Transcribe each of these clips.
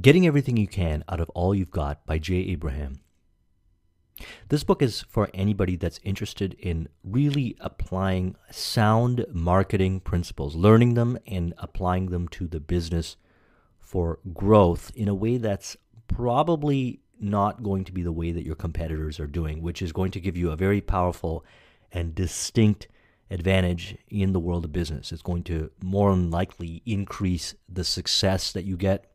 Getting Everything You Can Out of All You've Got by Jay Abraham. This book is for anybody that's interested in really applying sound marketing principles, learning them and applying them to the business for growth in a way that's probably not going to be the way that your competitors are doing, which is going to give you a very powerful and distinct advantage in the world of business. It's going to more than likely increase the success that you get.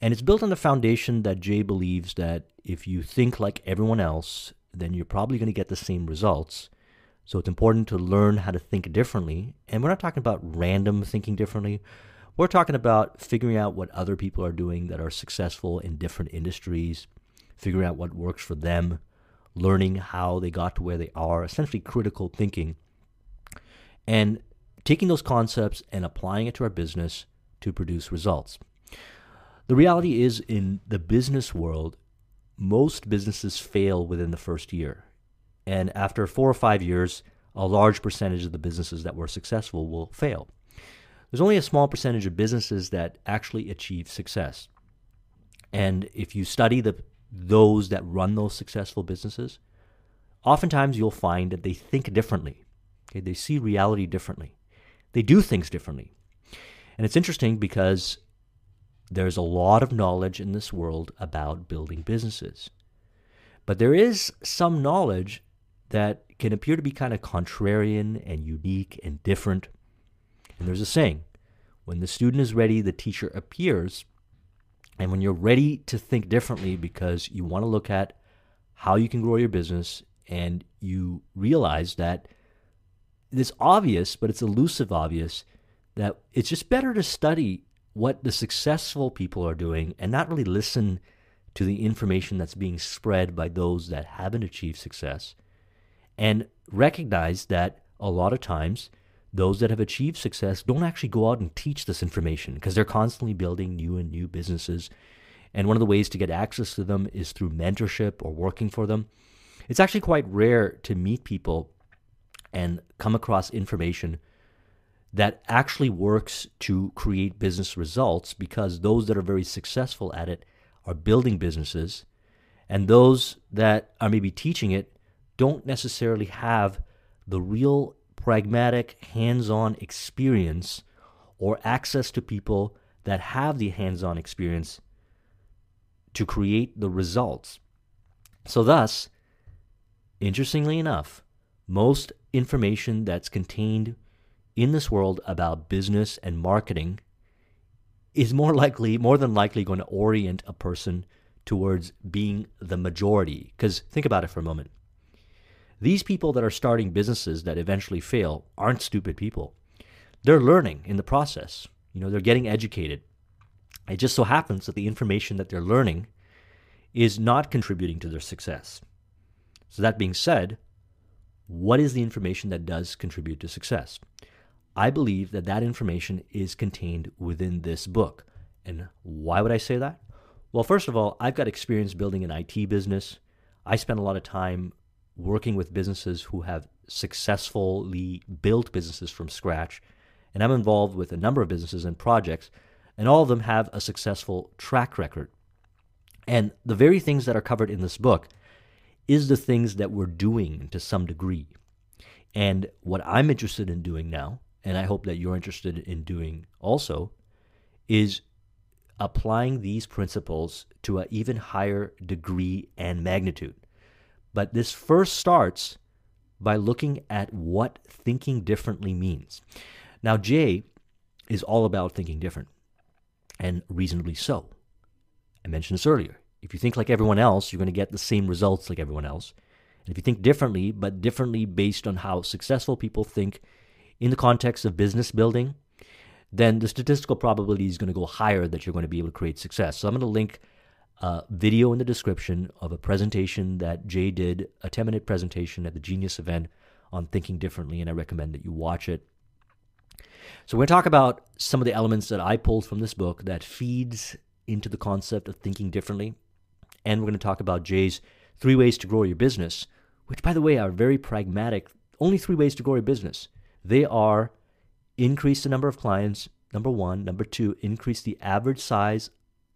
And it's built on the foundation that Jay believes that if you think like everyone else, then you're probably going to get the same results. So it's important to learn how to think differently. And we're not talking about random thinking differently. We're talking about figuring out what other people are doing that are successful in different industries, figuring out what works for them, learning how they got to where they are, essentially critical thinking, and taking those concepts and applying it to our business to produce results. The reality is, in the business world, most businesses fail within the first year. And after four or five years, a large percentage of the businesses that were successful will fail. There's only a small percentage of businesses that actually achieve success. And if you study the those that run those successful businesses, oftentimes you'll find that they think differently. Okay, they see reality differently. They do things differently. And it's interesting because there's a lot of knowledge in this world about building businesses. But there is some knowledge that can appear to be kind of contrarian and unique and different. And there's a saying when the student is ready, the teacher appears. And when you're ready to think differently because you want to look at how you can grow your business and you realize that it's obvious, but it's elusive obvious that it's just better to study what the successful people are doing and not really listen to the information that's being spread by those that haven't achieved success and recognize that a lot of times those that have achieved success don't actually go out and teach this information because they're constantly building new and new businesses. And one of the ways to get access to them is through mentorship or working for them. It's actually quite rare to meet people and come across information that actually works to create business results because those that are very successful at it are building businesses and those that are maybe teaching it don't necessarily have the real pragmatic hands-on experience or access to people that have the hands-on experience to create the results. So thus, interestingly enough, most information that's contained in this world about business and marketing is more likely, more than likely, going to orient a person towards being the majority. Because think about it for a moment. These people that are starting businesses that eventually fail aren't stupid people. They're learning in the process. You know, they're getting educated. It just so happens that the information that they're learning is not contributing to their success. So, that being said, what is the information that does contribute to success? I believe that that information is contained within this book. And why would I say that? Well, first of all, I've got experience building an IT business. I spend a lot of time working with businesses who have successfully built businesses from scratch. And I'm involved with a number of businesses and projects, and all of them have a successful track record. And the very things that are covered in this book is the things that we're doing to some degree. And what I'm interested in doing now and I hope that you're interested in doing also, is applying these principles to an even higher degree and magnitude. But this first starts by looking at what thinking differently means. Now, Jay is all about thinking different, and reasonably so. I mentioned this earlier. If you think like everyone else, you're going to get the same results like everyone else. And if you think differently, but differently based on how successful people think in the context of business building, then the statistical probability is going to go higher that you're going to be able to create success. So I'm going to link a video in the description of a presentation that Jay did, a 10 minute presentation at the Genius event on thinking differently, and I recommend that you watch it. So we're going to talk about some of the elements that I pulled from this book that feeds into the concept of thinking differently. And we're going to talk about Jay's three ways to grow your business, which, by the way, are very pragmatic. Only three ways to grow your business. They are increase the number of clients, number one. Number two, increase the average size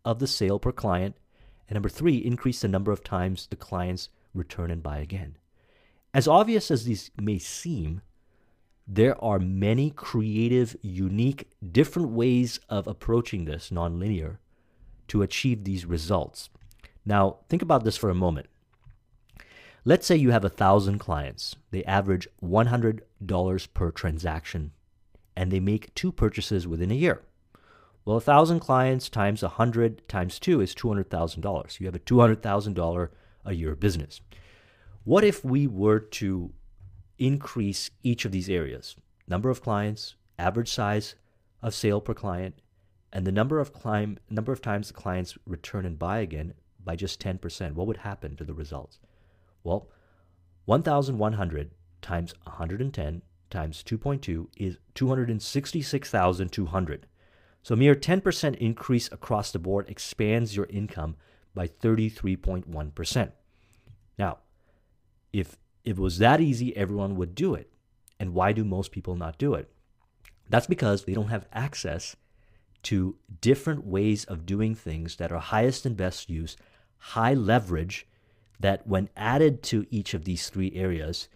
of the sale per client. And number three, increase the number of times the clients return and buy again. As obvious as these may seem, there are many creative, unique, different ways of approaching this nonlinear to achieve these results. Now, think about this for a moment. Let's say you have a thousand clients. They average $100 per transaction and they make two purchases within a year. Well, a thousand clients times 100 times two is $200,000. You have a $200,000 a year business. What if we were to increase each of these areas number of clients, average size of sale per client, and the number of number of times the clients return and buy again by just 10%, what would happen to the results? Well, 1,100 times 110 times 2.2 is 266,200. So a mere 10% increase across the board expands your income by 33.1%. Now, if if it was that easy, everyone would do it. And why do most people not do it? That's because they don't have access to different ways of doing things that are highest and best use, high leverage, that when added to each of these three areas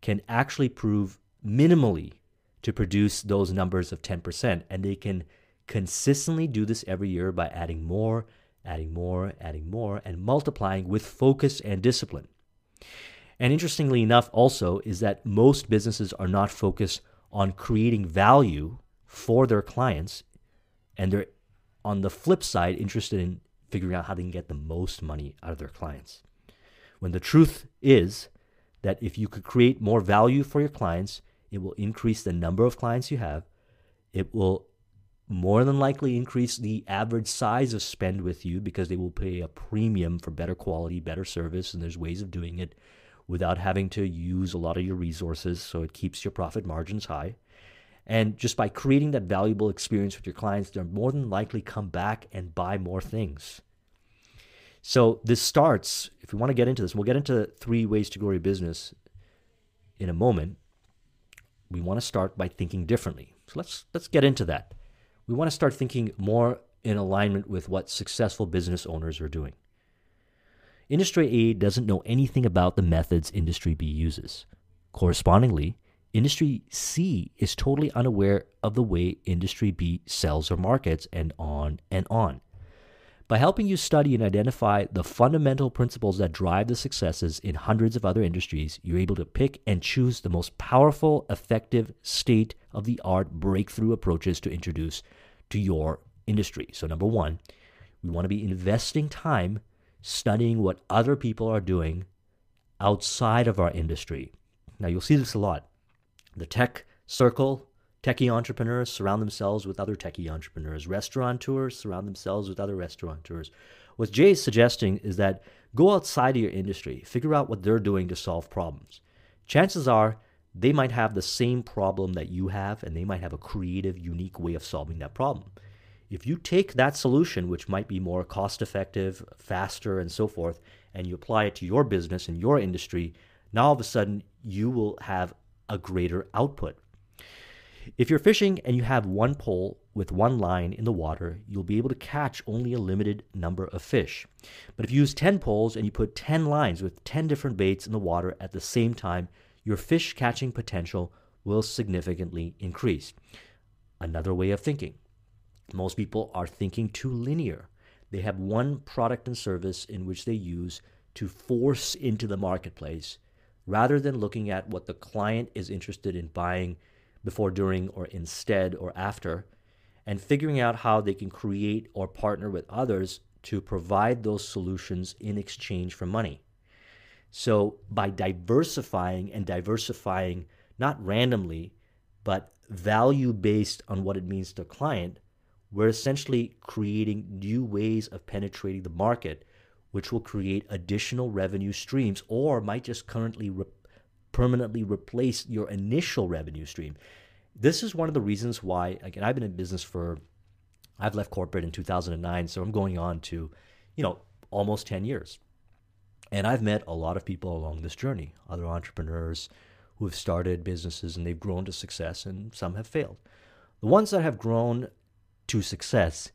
can actually prove minimally to produce those numbers of 10%. And they can consistently do this every year by adding more, adding more, adding more, and multiplying with focus and discipline. And interestingly enough, also, is that most businesses are not focused on creating value for their clients. And they're, on the flip side, interested in figuring out how they can get the most money out of their clients. When the truth is that if you could create more value for your clients, it will increase the number of clients you have. It will more than likely increase the average size of spend with you because they will pay a premium for better quality, better service, and there's ways of doing it without having to use a lot of your resources. So it keeps your profit margins high. And just by creating that valuable experience with your clients, they're more than likely come back and buy more things. So this starts, if we want to get into this, we'll get into three ways to grow your business in a moment. We want to start by thinking differently. So let's let's get into that. We want to start thinking more in alignment with what successful business owners are doing. Industry A doesn't know anything about the methods Industry B uses. Correspondingly, Industry C is totally unaware of the way Industry B sells or markets, and on and on. By helping you study and identify the fundamental principles that drive the successes in hundreds of other industries, you're able to pick and choose the most powerful, effective, state of the art breakthrough approaches to introduce to your industry. So, number one, we want to be investing time studying what other people are doing outside of our industry. Now, you'll see this a lot. The tech circle, techie entrepreneurs surround themselves with other techie entrepreneurs. Restaurateurs surround themselves with other restaurateurs. What Jay is suggesting is that go outside of your industry, figure out what they're doing to solve problems. Chances are they might have the same problem that you have, and they might have a creative, unique way of solving that problem. If you take that solution, which might be more cost effective, faster, and so forth, and you apply it to your business and your industry, now all of a sudden you will have a greater output. If you're fishing and you have one pole with one line in the water, you'll be able to catch only a limited number of fish. But if you use 10 poles and you put 10 lines with 10 different baits in the water at the same time, your fish catching potential will significantly increase. Another way of thinking most people are thinking too linear. They have one product and service in which they use to force into the marketplace rather than looking at what the client is interested in buying before, during, or instead or after, and figuring out how they can create or partner with others to provide those solutions in exchange for money. So, by diversifying and diversifying not randomly, but value based on what it means to a client, we're essentially creating new ways of penetrating the market, which will create additional revenue streams or might just currently re- permanently replace your initial revenue stream. This is one of the reasons why, again, I've been in business for, I've left corporate in 2009, so I'm going on to, you know, almost 10 years. And I've met a lot of people along this journey, other entrepreneurs who have started businesses and they've grown to success, and some have failed. The ones that have grown to success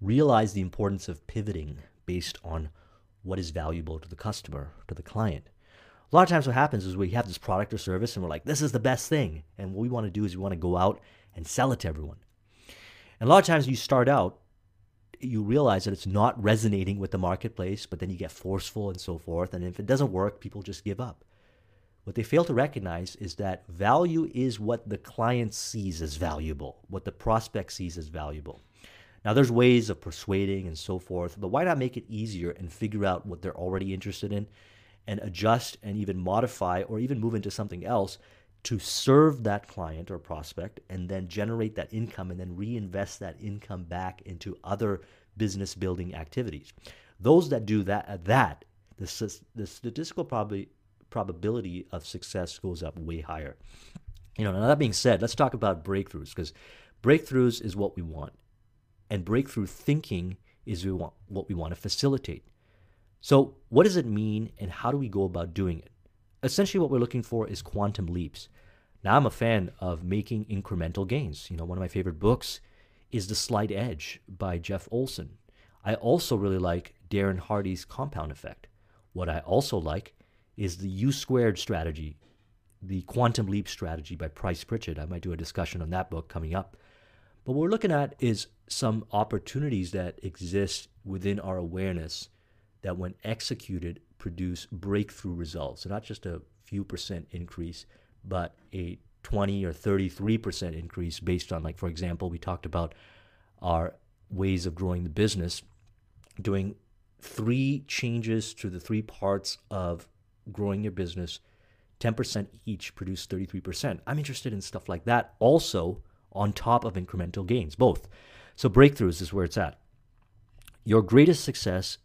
realize the importance of pivoting based on what is valuable to the customer, to the client. A lot of times, what happens is we have this product or service and we're like, this is the best thing. And what we want to do is we want to go out and sell it to everyone. And a lot of times, you start out, you realize that it's not resonating with the marketplace, but then you get forceful and so forth. And if it doesn't work, people just give up. What they fail to recognize is that value is what the client sees as valuable, what the prospect sees as valuable. Now, there's ways of persuading and so forth, but why not make it easier and figure out what they're already interested in and adjust and even modify or even move into something else to serve that client or prospect and then generate that income and then reinvest that income back into other business building activities. Those that do that, uh, that the, the statistical probably probability of success goes up way higher. You know, now that being said, let's talk about breakthroughs because breakthroughs is what we want, and breakthrough thinking is we want, what we want to facilitate. So, what does it mean, and how do we go about doing it? Essentially, what we're looking for is quantum leaps. Now, I'm a fan of making incremental gains. You know, one of my favorite books is The Slight Edge by Jeff Olson. I also really like Darren Hardy's Compound Effect. What I also like is the U squared strategy, the quantum leap strategy by Price Pritchett. I might do a discussion on that book coming up. But what we're looking at is some opportunities that exist within our awareness that, when executed, produce breakthrough results. So, not just a few percent increase, but a 20 or 33% increase based on, like, for example, we talked about our ways of growing the business, doing three changes to the three parts of growing your business, 10% each produce 33%. I'm interested in stuff like that also on top of incremental gains, both. So breakthroughs is where it's at. Your greatest success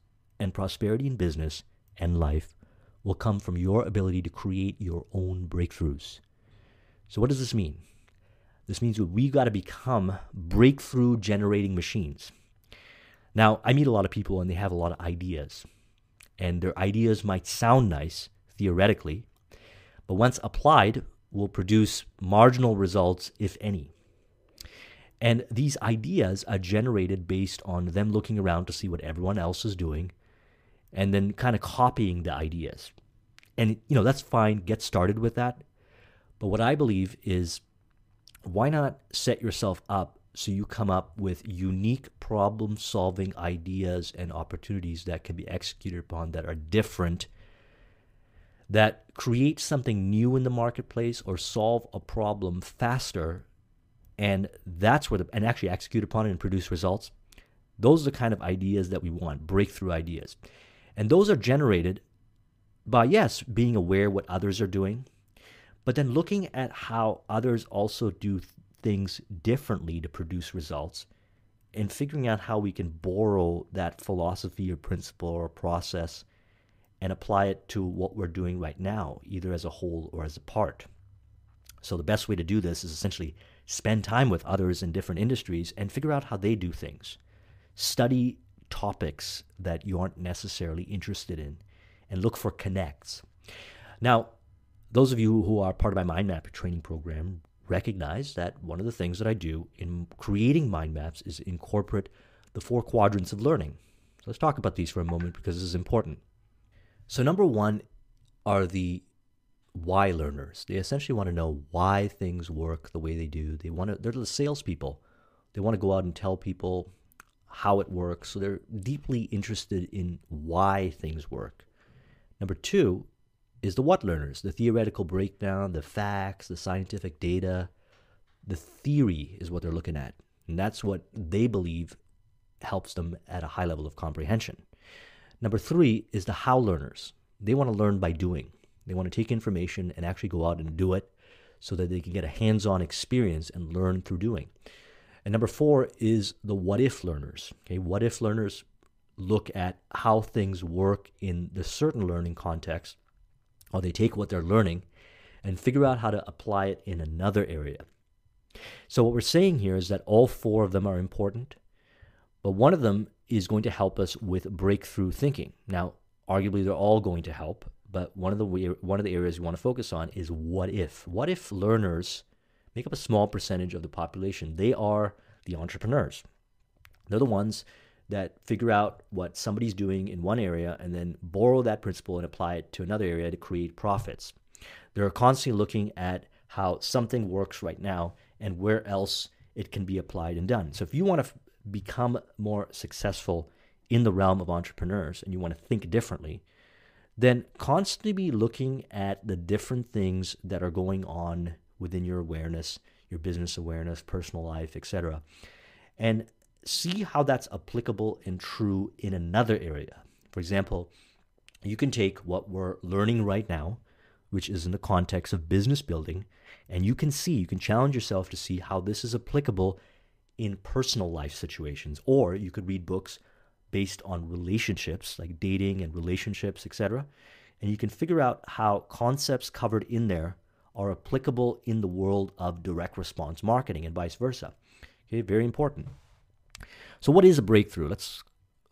and prosperity in business and life will come from your ability to create your own breakthroughs. So what does this mean? This means we got to become breakthrough generating machines. Now, I meet a lot of people and they have a lot of ideas. And their ideas might sound nice, theoretically, but once applied, will produce marginal results, if any. And these ideas are generated based on them looking around to see what everyone else is doing and then kind of copying the ideas. And, you know, that's fine. Get started with that. But what I believe is why not set yourself up so you come up with unique problem solving ideas and opportunities that can be executed upon that are different that create something new in the marketplace or solve a problem faster and that's where the and actually execute upon it and produce results those are the kind of ideas that we want breakthrough ideas and those are generated by yes being aware what others are doing but then looking at how others also do things differently to produce results and figuring out how we can borrow that philosophy or principle or process and apply it to what we're doing right now, either as a whole or as a part. So, the best way to do this is essentially spend time with others in different industries and figure out how they do things. Study topics that you aren't necessarily interested in and look for connects. Now, those of you who are part of my mind map training program recognize that one of the things that I do in creating mind maps is incorporate the four quadrants of learning. So let's talk about these for a moment because this is important. So, number one are the why learners. They essentially want to know why things work the way they do. They want to, they're the salespeople. They want to go out and tell people how it works. So, they're deeply interested in why things work. Number two is the what learners, the theoretical breakdown, the facts, the scientific data. The theory is what they're looking at. And that's what they believe helps them at a high level of comprehension. Number three is the how learners. They want to learn by doing. They want to take information and actually go out and do it so that they can get a hands on experience and learn through doing. And number four is the what if learners. Okay, what if learners look at how things work in the certain learning context, or they take what they're learning and figure out how to apply it in another area. So, what we're saying here is that all four of them are important, but one of them is going to help us with breakthrough thinking. Now, arguably, they're all going to help, but one of the one of the areas we want to focus on is what if. What if learners make up a small percentage of the population? They are the entrepreneurs. They're the ones that figure out what somebody's doing in one area and then borrow that principle and apply it to another area to create profits. They're constantly looking at how something works right now and where else it can be applied and done. So if you want to f- become more successful in the realm of entrepreneurs and you want to think differently, then constantly be looking at the different things that are going on within your awareness, your business awareness, personal life, etc. And see how that's applicable and true in another area. For example, you can take what we're learning right now, which is in the context of business building, and you can see, you can challenge yourself to see how this is applicable in personal life situations. Or you could read books based on relationships, like dating and relationships, etc. And you can figure out how concepts covered in there are applicable in the world of direct response marketing and vice versa. Okay, very important. So, what is a breakthrough? Let's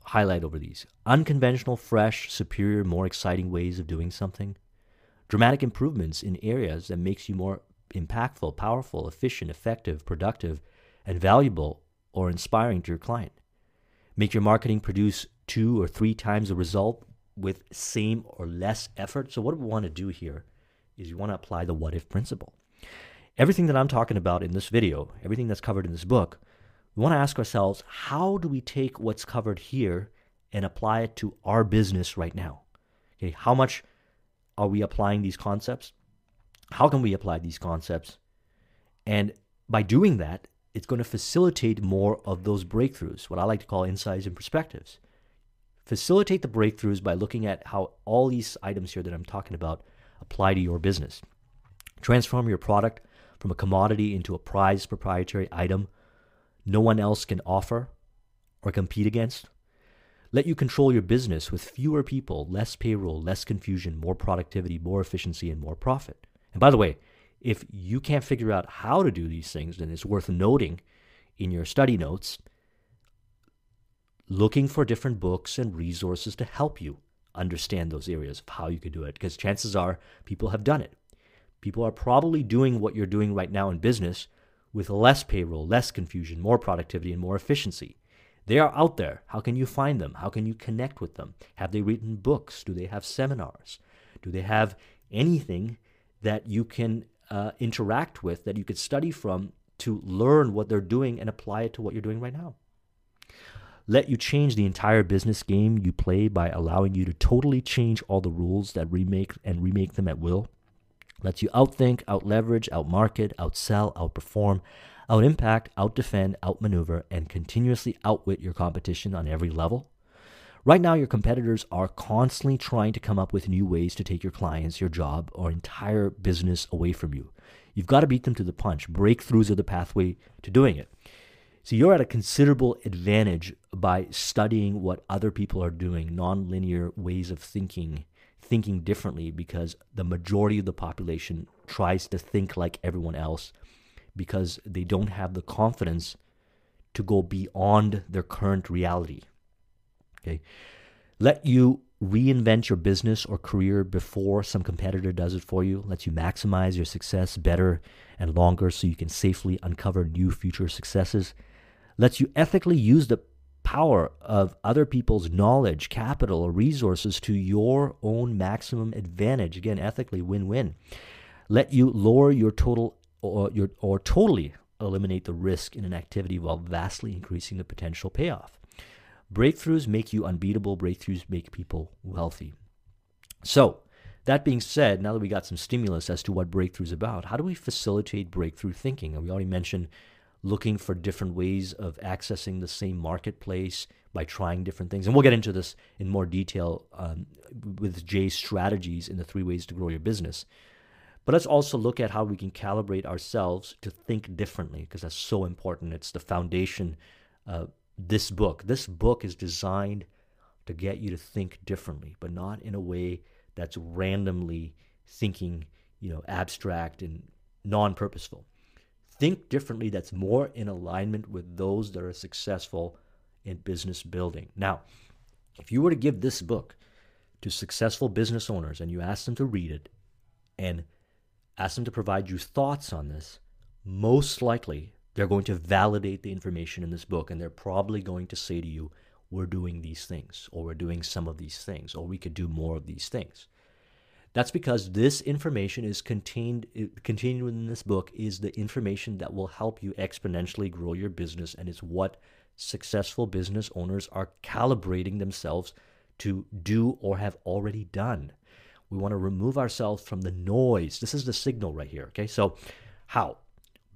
highlight over these unconventional, fresh, superior, more exciting ways of doing something, dramatic improvements in areas that makes you more impactful, powerful, efficient, effective, productive, and valuable or inspiring to your client. Make your marketing produce two or three times the result with same or less effort. So, what do we want to do here is you want to apply the what if principle. Everything that I'm talking about in this video, everything that's covered in this book, we want to ask ourselves how do we take what's covered here and apply it to our business right now? Okay, how much are we applying these concepts? How can we apply these concepts? And by doing that, it's going to facilitate more of those breakthroughs, what I like to call insights and perspectives. Facilitate the breakthroughs by looking at how all these items here that I'm talking about apply to your business. Transform your product from a commodity into a prized proprietary item no one else can offer or compete against. Let you control your business with fewer people, less payroll, less confusion, more productivity, more efficiency, and more profit. And by the way, if you can't figure out how to do these things, then it's worth noting in your study notes looking for different books and resources to help you understand those areas of how you could do it because chances are people have done it. People are probably doing what you're doing right now in business with less payroll, less confusion, more productivity, and more efficiency. They are out there. How can you find them? How can you connect with them? Have they written books? Do they have seminars? Do they have anything that you can uh, interact with, that you could study from to learn what they're doing and apply it to what you're doing right now? Let you change the entire business game you play by allowing you to totally change all the rules that remake and remake them at will lets you outthink, outleverage, outmarket, outsell, outperform, outimpact, outdefend, outmaneuver, and continuously outwit your competition on every level. Right now, your competitors are constantly trying to come up with new ways to take your clients, your job, or entire business away from you. You've got to beat them to the punch. Breakthroughs are the pathway to doing it. So you're at a considerable advantage by studying what other people are doing, nonlinear ways of thinking, thinking differently because the majority of the population tries to think like everyone else because they don't have the confidence to go beyond their current reality. Okay? Let you reinvent your business or career before some competitor does it for you. Lets you maximize your success better and longer so you can safely uncover new future successes. Lets you ethically use the power of other people's knowledge, capital, or resources to your own maximum advantage. Again, ethically win win. Let you lower your total or, your, or totally eliminate the risk in an activity while vastly increasing the potential payoff. Breakthroughs make you unbeatable, breakthroughs make people wealthy. So, that being said, now that we got some stimulus as to what breakthrough is about, how do we facilitate breakthrough thinking? And we already mentioned looking for different ways of accessing the same marketplace by trying different things. And we'll get into this in more detail um, with Jay's strategies in the three ways to grow your business. But let's also look at how we can calibrate ourselves to think differently because that's so important. It's the foundation of this book. This book is designed to get you to think differently, but not in a way that's randomly thinking, you know, abstract and non-purposeful think differently that's more in alignment with those that are successful in business building. Now, if you were to give this book to successful business owners and you ask them to read it and ask them to provide you thoughts on this, most likely they're going to validate the information in this book and they're probably going to say to you, we're doing these things, or we're doing some of these things, or we could do more of these things. That's because this information is contained contained within this book is the information that will help you exponentially grow your business and it's what successful business owners are calibrating themselves to do or have already done. We want to remove ourselves from the noise. This is the signal right here, okay? So how?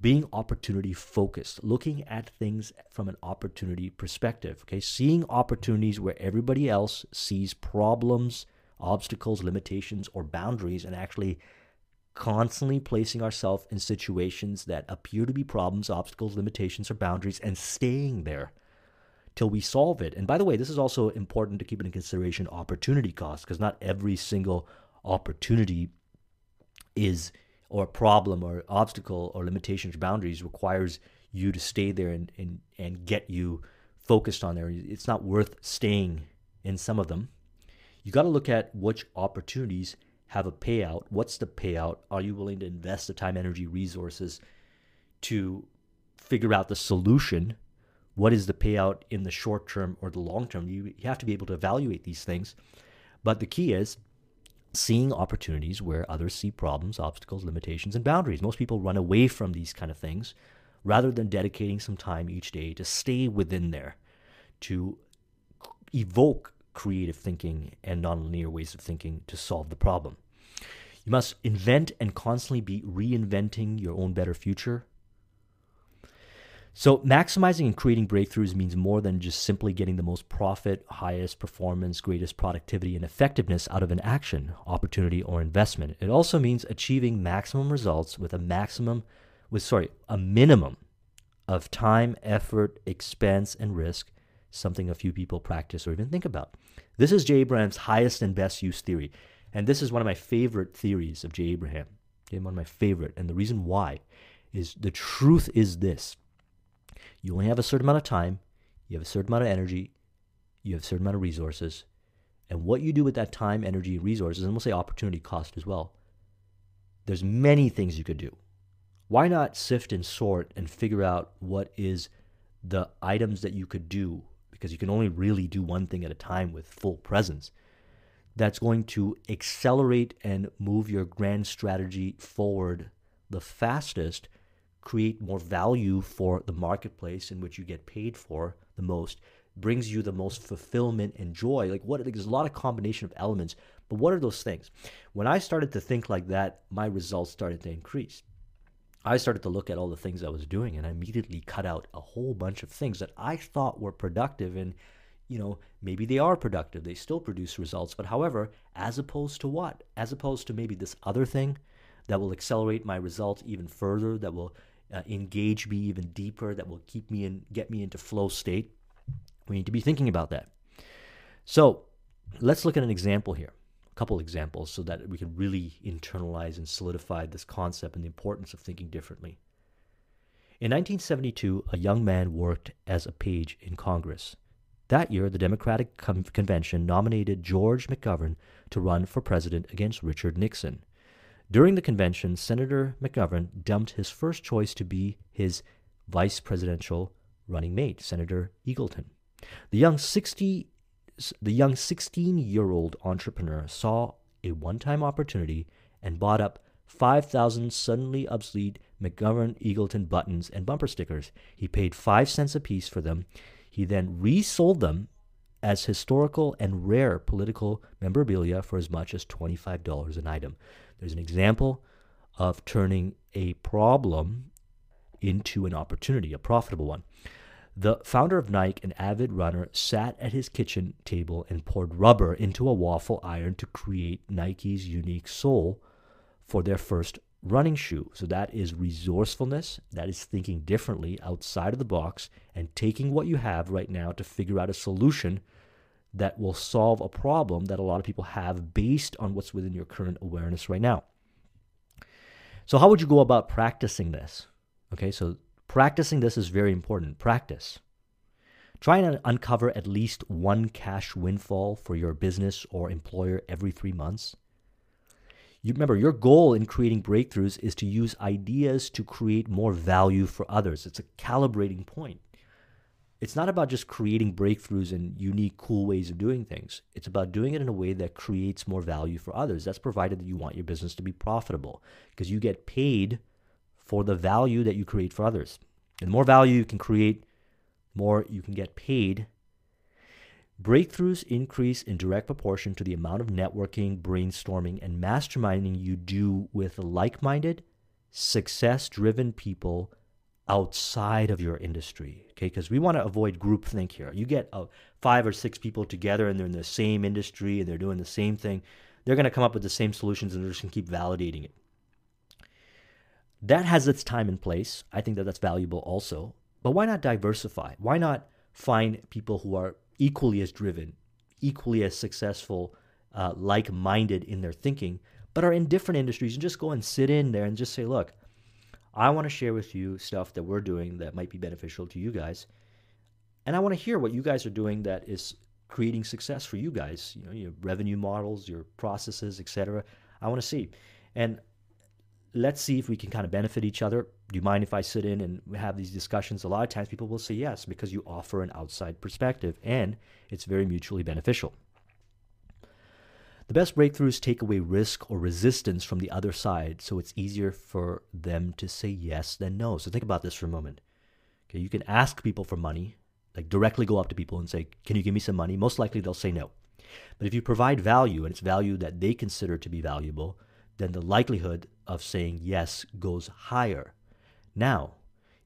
Being opportunity focused, looking at things from an opportunity perspective, okay? Seeing opportunities where everybody else sees problems obstacles, limitations, or boundaries, and actually constantly placing ourselves in situations that appear to be problems, obstacles, limitations, or boundaries, and staying there till we solve it. And by the way, this is also important to keep in consideration opportunity cost, because not every single opportunity is or problem or obstacle or limitations or boundaries requires you to stay there and, and, and get you focused on there. It's not worth staying in some of them you got to look at which opportunities have a payout. What's the payout? Are you willing to invest the time, energy, resources to figure out the solution? What is the payout in the short term or the long term? You, you have to be able to evaluate these things. But the key is seeing opportunities where others see problems, obstacles, limitations, and boundaries. Most people run away from these kind of things rather than dedicating some time each day to stay within there, to evoke creative thinking and nonlinear ways of thinking to solve the problem. You must invent and constantly be reinventing your own better future. So, maximizing and creating breakthroughs means more than just simply getting the most profit, highest performance, greatest productivity, and effectiveness out of an action, opportunity, or investment. It also means achieving maximum results with a maximum, with sorry, a minimum of time, effort, expense, and risk something a few people practice or even think about. This is Jay Abraham's highest and best use theory. And this is one of my favorite theories of Jay Abraham. Okay, one of my favorite. And the reason why is the truth is this you only have a certain amount of time, you have a certain amount of energy, you have a certain amount of resources. And what you do with that time, energy, resources, and we'll say opportunity cost as well, there's many things you could do. Why not sift and sort and figure out what is the items that you could do because you can only really do one thing at a time with full presence. That's going to accelerate and move your grand strategy forward the fastest, create more value for the marketplace in which you get paid for the most, brings you the most fulfillment and joy. Like what there's a lot of combination of elements, but what are those things? When I started to think like that, my results started to increase. I started to look at all the things I was doing and I immediately cut out a whole bunch of things that I thought were productive and you know maybe they are productive. They still produce results but however as opposed to what? As opposed to maybe this other thing that will accelerate my results even further that will uh, engage me even deeper that will keep me and get me into flow state. We need to be thinking about that. So let's look at an example here couple examples so that we can really internalize and solidify this concept and the importance of thinking differently. In 1972, a young man worked as a page in Congress. That year, the Democratic Convention nominated George McGovern to run for president against Richard Nixon. During the convention, Senator McGovern dumped his first choice to be his vice presidential running mate, Senator Eagleton. The young 60 the young 16 year old entrepreneur saw a one time opportunity and bought up 5,000 suddenly obsolete McGovern Eagleton buttons and bumper stickers. He paid 5 cents apiece for them. He then resold them as historical and rare political memorabilia for as much as $25 an item. There's an example of turning a problem into an opportunity, a profitable one. The founder of Nike, an avid runner, sat at his kitchen table and poured rubber into a waffle iron to create Nike's unique sole for their first running shoe. So that is resourcefulness, that is thinking differently outside of the box and taking what you have right now to figure out a solution that will solve a problem that a lot of people have based on what's within your current awareness right now. So how would you go about practicing this? Okay, so Practicing this is very important. Practice. Try and uncover at least one cash windfall for your business or employer every three months. You remember, your goal in creating breakthroughs is to use ideas to create more value for others. It's a calibrating point. it's not about just creating breakthroughs and unique, cool ways of doing things. It's about doing it in a way that creates more value for others. That's provided that you want your business to be profitable because you get paid for the value that you create for others. And the more value you can create, more you can get paid. Breakthroughs increase in direct proportion to the amount of networking, brainstorming, and masterminding you do with like minded, success driven people outside of your industry. Okay, because we want to avoid groupthink here. You get uh, five or six people together and they're in the same industry and they're doing the same thing. They're going to come up with the same solutions and they're just going to keep validating it. That has its time and place. I think that that's valuable also. But why not diversify? Why not find people who are equally as driven, equally as successful, uh, like minded in their thinking, but are in different industries and just go and sit in there and just say, look, I want to share with you stuff that we're doing that might be beneficial to you guys. And I want to hear what you guys are doing that is creating success for you guys, you know, your revenue models, your processes, etc. I want to see. And let's see if we can kind of benefit each other. Do you mind if I sit in and have these discussions? A lot of times people will say yes because you offer an outside perspective and it's very mutually beneficial. The best breakthroughs take away risk or resistance from the other side, so it's easier for them to say yes than no. So think about this for a moment. Okay, you can ask people for money, like directly go up to people and say, "Can you give me some money?" Most likely they'll say no. But if you provide value and it's value that they consider to be valuable, then the likelihood of saying yes goes higher. Now,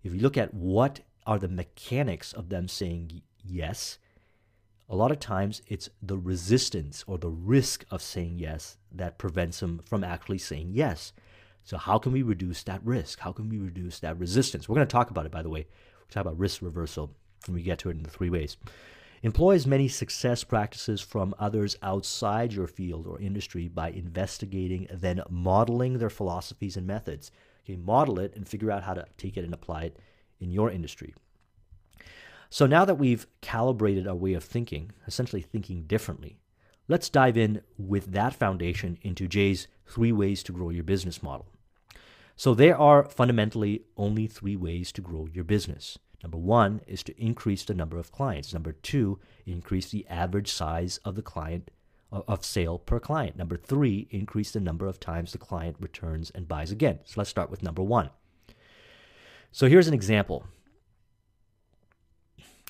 if you look at what are the mechanics of them saying yes, a lot of times it's the resistance or the risk of saying yes that prevents them from actually saying yes. So, how can we reduce that risk? How can we reduce that resistance? We're going to talk about it, by the way. We'll talk about risk reversal when we get to it in the three ways. Employ as many success practices from others outside your field or industry by investigating, then modeling their philosophies and methods. Okay, model it and figure out how to take it and apply it in your industry. So now that we've calibrated our way of thinking, essentially thinking differently, let's dive in with that foundation into Jay's three ways to grow your business model. So there are fundamentally only three ways to grow your business. Number one is to increase the number of clients. Number two, increase the average size of the client uh, of sale per client. Number three, increase the number of times the client returns and buys again. So let's start with number one. So here's an example.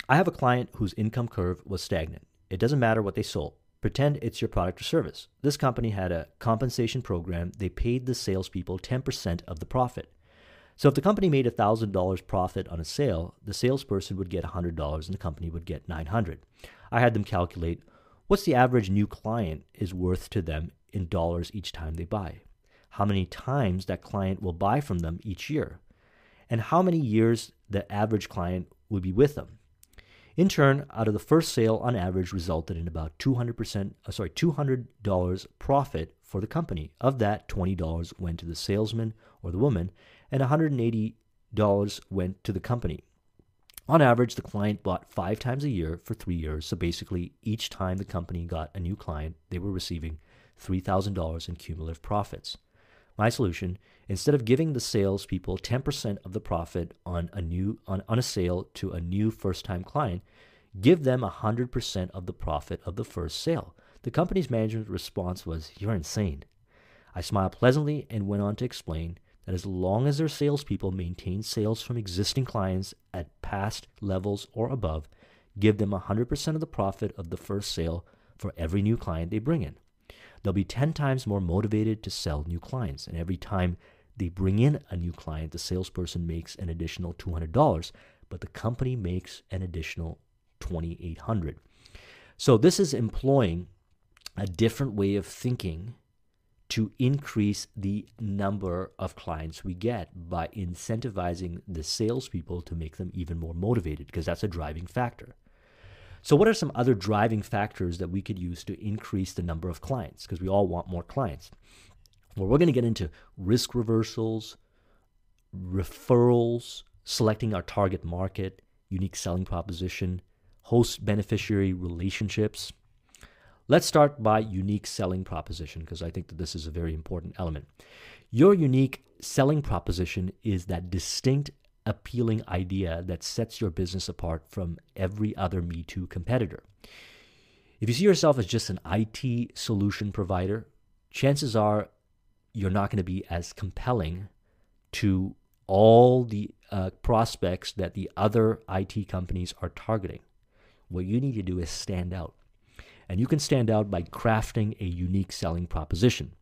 I have a client whose income curve was stagnant. It doesn't matter what they sold. Pretend it's your product or service. This company had a compensation program. They paid the salespeople 10% of the profit. So if the company made $1,000 profit on a sale, the salesperson would get $100 and the company would get 900. I had them calculate what's the average new client is worth to them in dollars each time they buy. How many times that client will buy from them each year. And how many years the average client would be with them. In turn, out of the first sale, on average, resulted in about 200%, uh, sorry, $200 profit for the company. Of that, $20 went to the salesman or the woman, and $180 went to the company. On average, the client bought five times a year for three years. So basically, each time the company got a new client, they were receiving $3,000 in cumulative profits. My solution instead of giving the salespeople 10% of the profit on a new on, on a sale to a new first-time client, give them 100% of the profit of the first sale. The company's management response was, You're insane. I smiled pleasantly and went on to explain that as long as their salespeople maintain sales from existing clients at past levels or above, give them 100% of the profit of the first sale for every new client they bring in they'll be 10 times more motivated to sell new clients. And every time they bring in a new client, the salesperson makes an additional $200, but the company makes an additional 2800 So this is employing a different way of thinking to increase the number of clients we get by incentivizing the salespeople to make them even more motivated, because that's a driving factor. So, what are some other driving factors that we could use to increase the number of clients? Because we all want more clients. Well, we're going to get into risk reversals, referrals, selecting our target market, unique selling proposition, host beneficiary relationships. Let's start by unique selling proposition because I think that this is a very important element. Your unique selling proposition is that distinct appealing idea that sets your business apart from every other Me Too competitor. If you see yourself as just an IT solution provider, chances are you're not going to be as compelling to all the uh, prospects that the other IT companies are targeting. What you need to do is stand out. And you can stand out by crafting a unique selling proposition.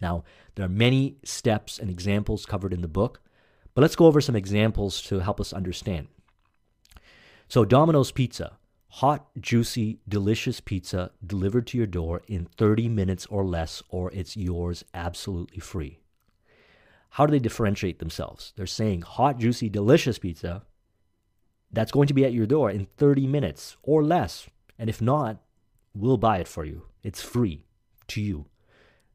Now, there are many steps and examples covered in the book, but let's go over some examples to help us understand. So, Domino's Pizza, hot, juicy, delicious pizza delivered to your door in 30 minutes or less, or it's yours absolutely free. How do they differentiate themselves? They're saying hot, juicy, delicious pizza that's going to be at your door in 30 minutes or less. And if not, we'll buy it for you. It's free to you.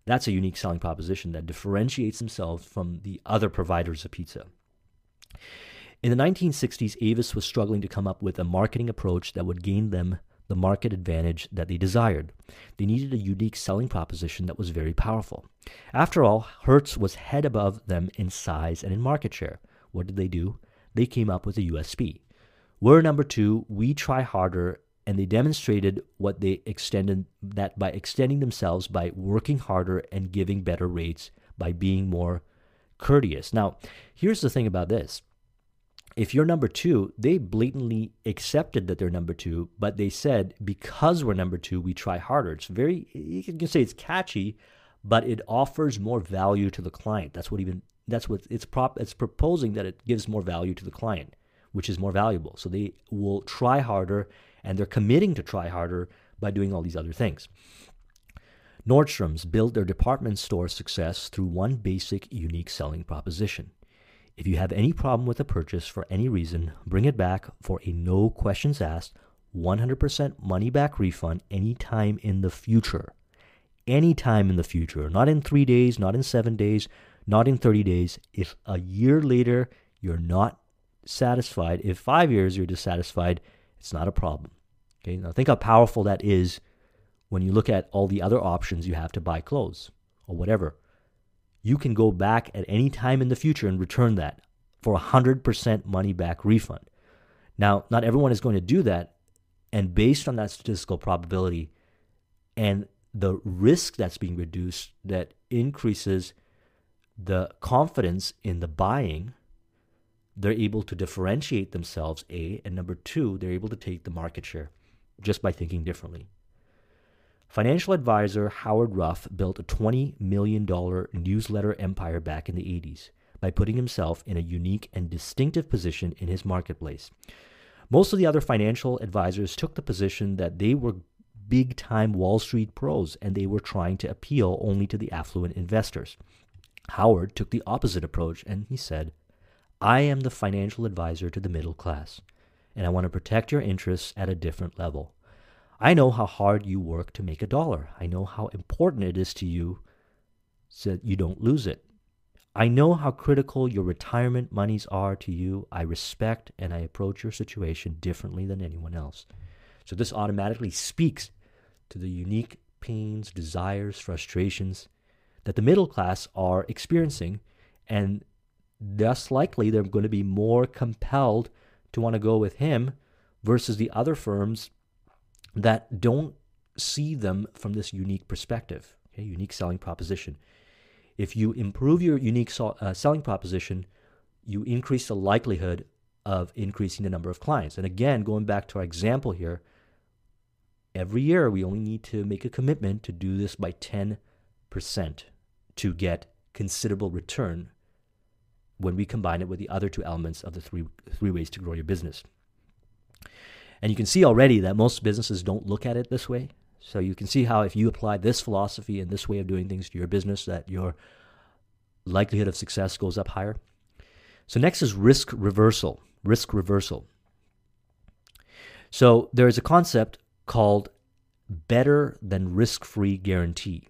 That's a unique selling proposition that differentiates themselves from the other providers of pizza. In the 1960s, Avis was struggling to come up with a marketing approach that would gain them the market advantage that they desired. They needed a unique selling proposition that was very powerful. After all, Hertz was head above them in size and in market share. What did they do? They came up with a USP. We're number two, we try harder, and they demonstrated what they extended that by extending themselves by working harder and giving better rates by being more courteous. Now, here's the thing about this. If you're number two, they blatantly accepted that they're number two, but they said, because we're number two, we try harder. It's very, you can say it's catchy, but it offers more value to the client. That's what even, that's what it's prop, it's proposing that it gives more value to the client, which is more valuable. So they will try harder and they're committing to try harder by doing all these other things. Nordstrom's built their department store success through one basic, unique selling proposition. If you have any problem with a purchase for any reason, bring it back for a no questions asked, 100% money back refund anytime in the future. Anytime in the future. Not in three days, not in seven days, not in 30 days. If a year later you're not satisfied, if five years you're dissatisfied, it's not a problem. Okay, now think how powerful that is when you look at all the other options you have to buy clothes or whatever. You can go back at any time in the future and return that for a 100% money back refund. Now, not everyone is going to do that. And based on that statistical probability and the risk that's being reduced, that increases the confidence in the buying they're able to differentiate themselves, A, and number two, they're able to take the market share just by thinking differently. Financial advisor Howard Ruff built a $20 million newsletter empire back in the 80s by putting himself in a unique and distinctive position in his marketplace. Most of the other financial advisors took the position that they were big time Wall Street pros and they were trying to appeal only to the affluent investors. Howard took the opposite approach and he said, I am the financial advisor to the middle class, and I want to protect your interests at a different level. I know how hard you work to make a dollar. I know how important it is to you so that you don't lose it. I know how critical your retirement monies are to you. I respect and I approach your situation differently than anyone else. So this automatically speaks to the unique pains, desires, frustrations that the middle class are experiencing and thus likely they're going to be more compelled to want to go with him versus the other firms that don't see them from this unique perspective, okay, unique selling proposition. If you improve your unique uh, selling proposition, you increase the likelihood of increasing the number of clients. And again, going back to our example here, every year we only need to make a commitment to do this by 10% to get considerable return when we combine it with the other two elements of the three, three ways to grow your business. And you can see already that most businesses don't look at it this way. So you can see how if you apply this philosophy and this way of doing things to your business, that your likelihood of success goes up higher. So next is risk reversal. Risk reversal. So there is a concept called better than risk-free guarantee.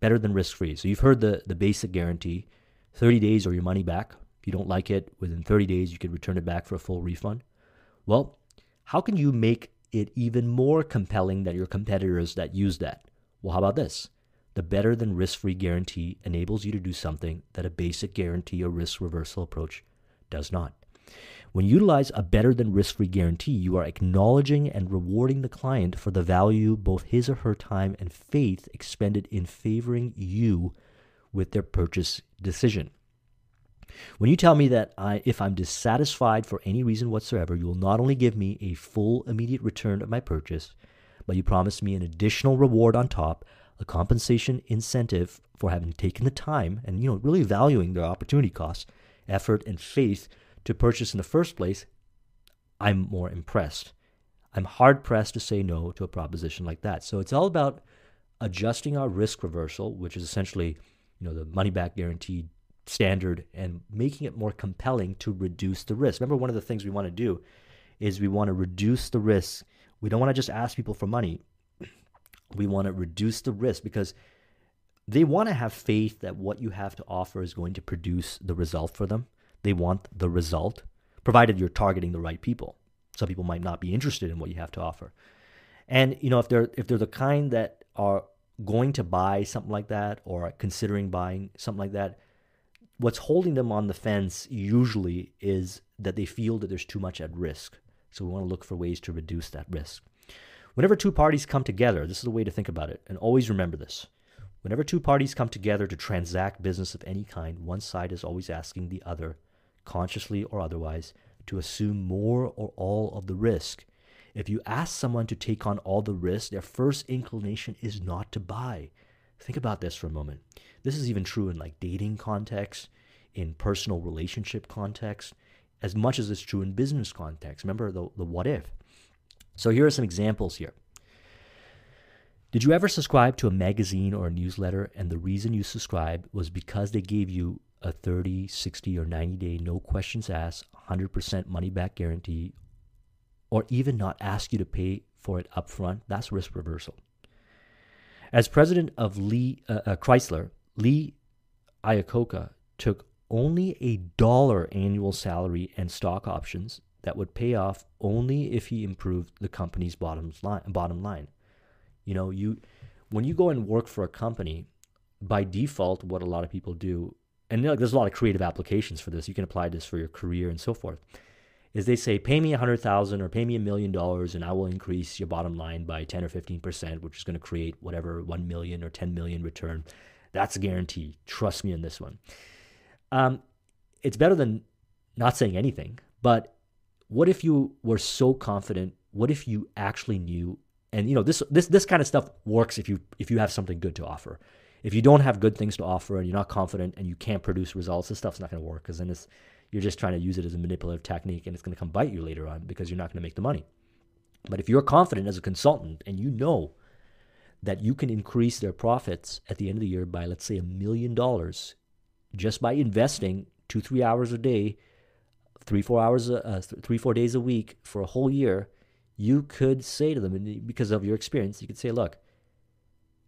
Better than risk-free. So you've heard the, the basic guarantee, 30 days or your money back. If you don't like it, within 30 days, you can return it back for a full refund. Well, how can you make it even more compelling than your competitors that use that? Well, how about this? The better than risk free guarantee enables you to do something that a basic guarantee or risk reversal approach does not. When you utilize a better than risk free guarantee, you are acknowledging and rewarding the client for the value both his or her time and faith expended in favoring you with their purchase decision. When you tell me that I, if I'm dissatisfied for any reason whatsoever, you will not only give me a full immediate return of my purchase, but you promise me an additional reward on top, a compensation incentive for having taken the time and you know really valuing their opportunity costs, effort, and faith to purchase in the first place, I'm more impressed. I'm hard pressed to say no to a proposition like that. So it's all about adjusting our risk reversal, which is essentially, you know, the money back guaranteed standard and making it more compelling to reduce the risk. Remember one of the things we want to do is we want to reduce the risk. We don't want to just ask people for money. We want to reduce the risk because they want to have faith that what you have to offer is going to produce the result for them. They want the result, provided you're targeting the right people. Some people might not be interested in what you have to offer. And you know, if they're if they're the kind that are going to buy something like that or considering buying something like that, what's holding them on the fence usually is that they feel that there's too much at risk. So we want to look for ways to reduce that risk. Whenever two parties come together, this is a way to think about it, and always remember this. Whenever two parties come together to transact business of any kind, one side is always asking the other consciously or otherwise, to assume more or all of the risk. If you ask someone to take on all the risk, their first inclination is not to buy. Think about this for a moment. This is even true in like dating context, in personal relationship context, as much as it's true in business context. Remember the, the what if. So here are some examples here. Did you ever subscribe to a magazine or a newsletter and the reason you subscribed was because they gave you a 30, 60, or 90 day no questions asked, 100% money back guarantee, or even not ask you to pay for it upfront, that's risk reversal. As president of Lee uh, uh, Chrysler, Lee Iacocca took only a dollar annual salary and stock options that would pay off only if he improved the company's bottom line. Bottom line, you know, you when you go and work for a company, by default, what a lot of people do and there's a lot of creative applications for this. You can apply this for your career and so forth. Is they say, pay me a hundred thousand or pay me a million dollars, and I will increase your bottom line by ten or fifteen percent, which is going to create whatever one million or ten million return. That's a guarantee. Trust me on this one. Um, it's better than not saying anything. But what if you were so confident? What if you actually knew? And you know this this this kind of stuff works if you if you have something good to offer if you don't have good things to offer and you're not confident and you can't produce results, this stuff's not going to work because then it's, you're just trying to use it as a manipulative technique and it's going to come bite you later on because you're not going to make the money. But if you're confident as a consultant and you know that you can increase their profits at the end of the year by, let's say, a million dollars just by investing two, three hours a day, three, four hours, uh, three, four days a week for a whole year, you could say to them, because of your experience, you could say, look,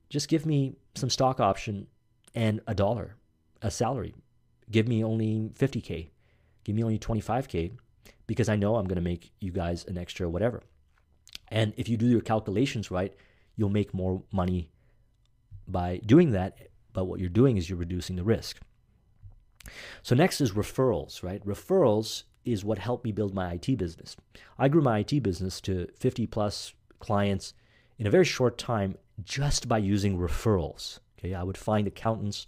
just give me some stock option and a dollar, a salary. Give me only 50K. Give me only 25K because I know I'm going to make you guys an extra whatever. And if you do your calculations right, you'll make more money by doing that. But what you're doing is you're reducing the risk. So next is referrals, right? Referrals is what helped me build my IT business. I grew my IT business to 50 plus clients in a very short time just by using referrals. Okay, I would find accountants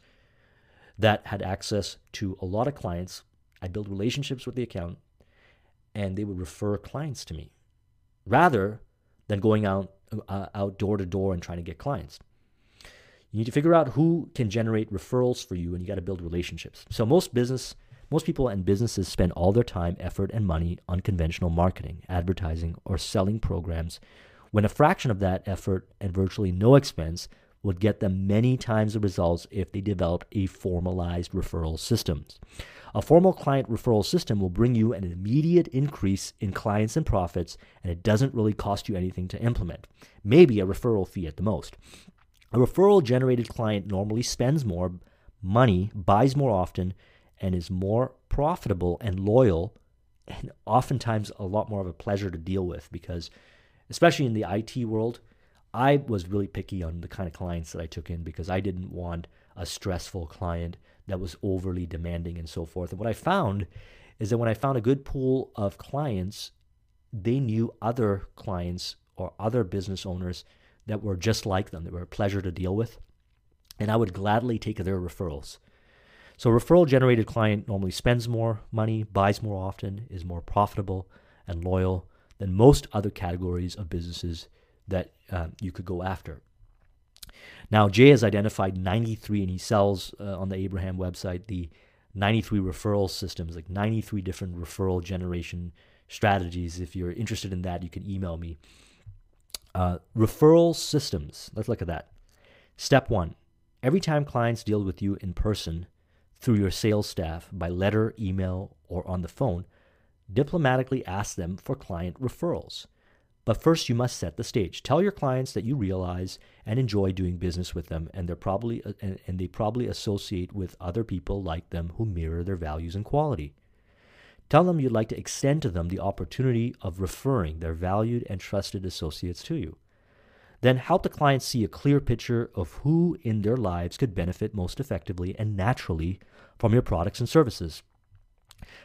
that had access to a lot of clients. I build relationships with the account, and they would refer clients to me, rather than going out uh, out door to door and trying to get clients. You need to figure out who can generate referrals for you, and you got to build relationships. So most business, most people and businesses spend all their time, effort, and money on conventional marketing, advertising, or selling programs when a fraction of that effort and virtually no expense would get them many times the results if they developed a formalized referral system. A formal client referral system will bring you an immediate increase in clients and profits, and it doesn't really cost you anything to implement. Maybe a referral fee at the most. A referral generated client normally spends more money, buys more often, and is more profitable and loyal, and oftentimes a lot more of a pleasure to deal with because especially in the IT world, I was really picky on the kind of clients that I took in because I didn't want a stressful client that was overly demanding and so forth. And what I found is that when I found a good pool of clients, they knew other clients or other business owners that were just like them, that were a pleasure to deal with. And I would gladly take their referrals. So, referral generated client normally spends more money, buys more often, is more profitable and loyal than most other categories of businesses that um, you could go after. Now, Jay has identified 93, and he sells uh, on the Abraham website the 93 referral systems, like 93 different referral generation strategies. If you're interested in that, you can email me. Uh, referral systems, let's look at that. Step one every time clients deal with you in person through your sales staff by letter, email, or on the phone, diplomatically ask them for client referrals. But first, you must set the stage. Tell your clients that you realize and enjoy doing business with them, and they're probably uh, and, and they probably associate with other people like them who mirror their values and quality. Tell them you'd like to extend to them the opportunity of referring their valued and trusted associates to you. Then help the client see a clear picture of who in their lives could benefit most effectively and naturally from your products and services.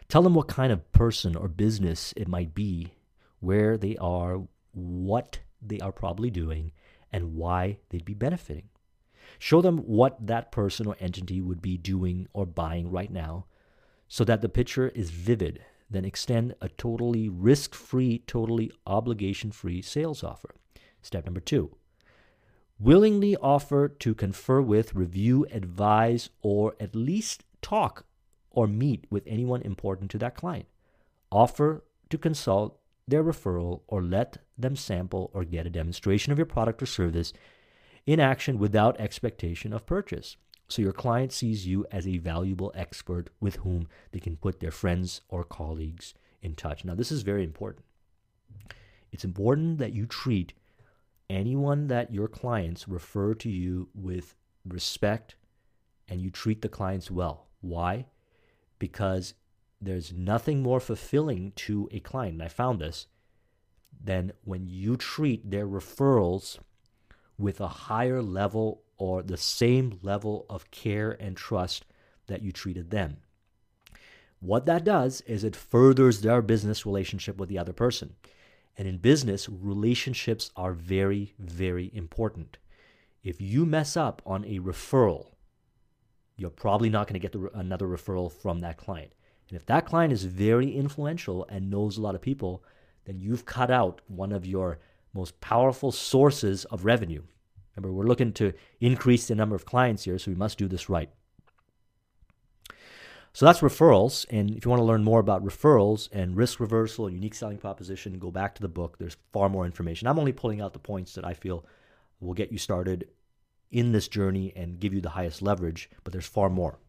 Tell them what kind of person or business it might be, where they are, what they are probably doing, and why they'd be benefiting. Show them what that person or entity would be doing or buying right now so that the picture is vivid. Then extend a totally risk free, totally obligation free sales offer. Step number two willingly offer to confer with, review, advise, or at least talk or meet with anyone important to that client. Offer to consult their referral or let them sample or get a demonstration of your product or service in action without expectation of purchase. So your client sees you as a valuable expert with whom they can put their friends or colleagues in touch. Now, this is very important. It's important that you treat anyone that your clients refer to you with respect and you treat the clients well. Why? because there's nothing more fulfilling to a client, and I found this, than when you treat their referrals with a higher level or the same level of care and trust that you treated them. What that does is it furthers their business relationship with the other person. And in business, relationships are very, very important. If you mess up on a referral, you're probably not going to get the, another referral from that client. And if that client is very influential and knows a lot of people, then you've cut out one of your most powerful sources of revenue. Remember, we're looking to increase the number of clients here, so we must do this right. So that's referrals. And if you want to learn more about referrals and risk reversal and unique selling proposition, go back to the book. There's far more information. I'm only pulling out the points that I feel will get you started in this journey and give you the highest leverage, but there's far more.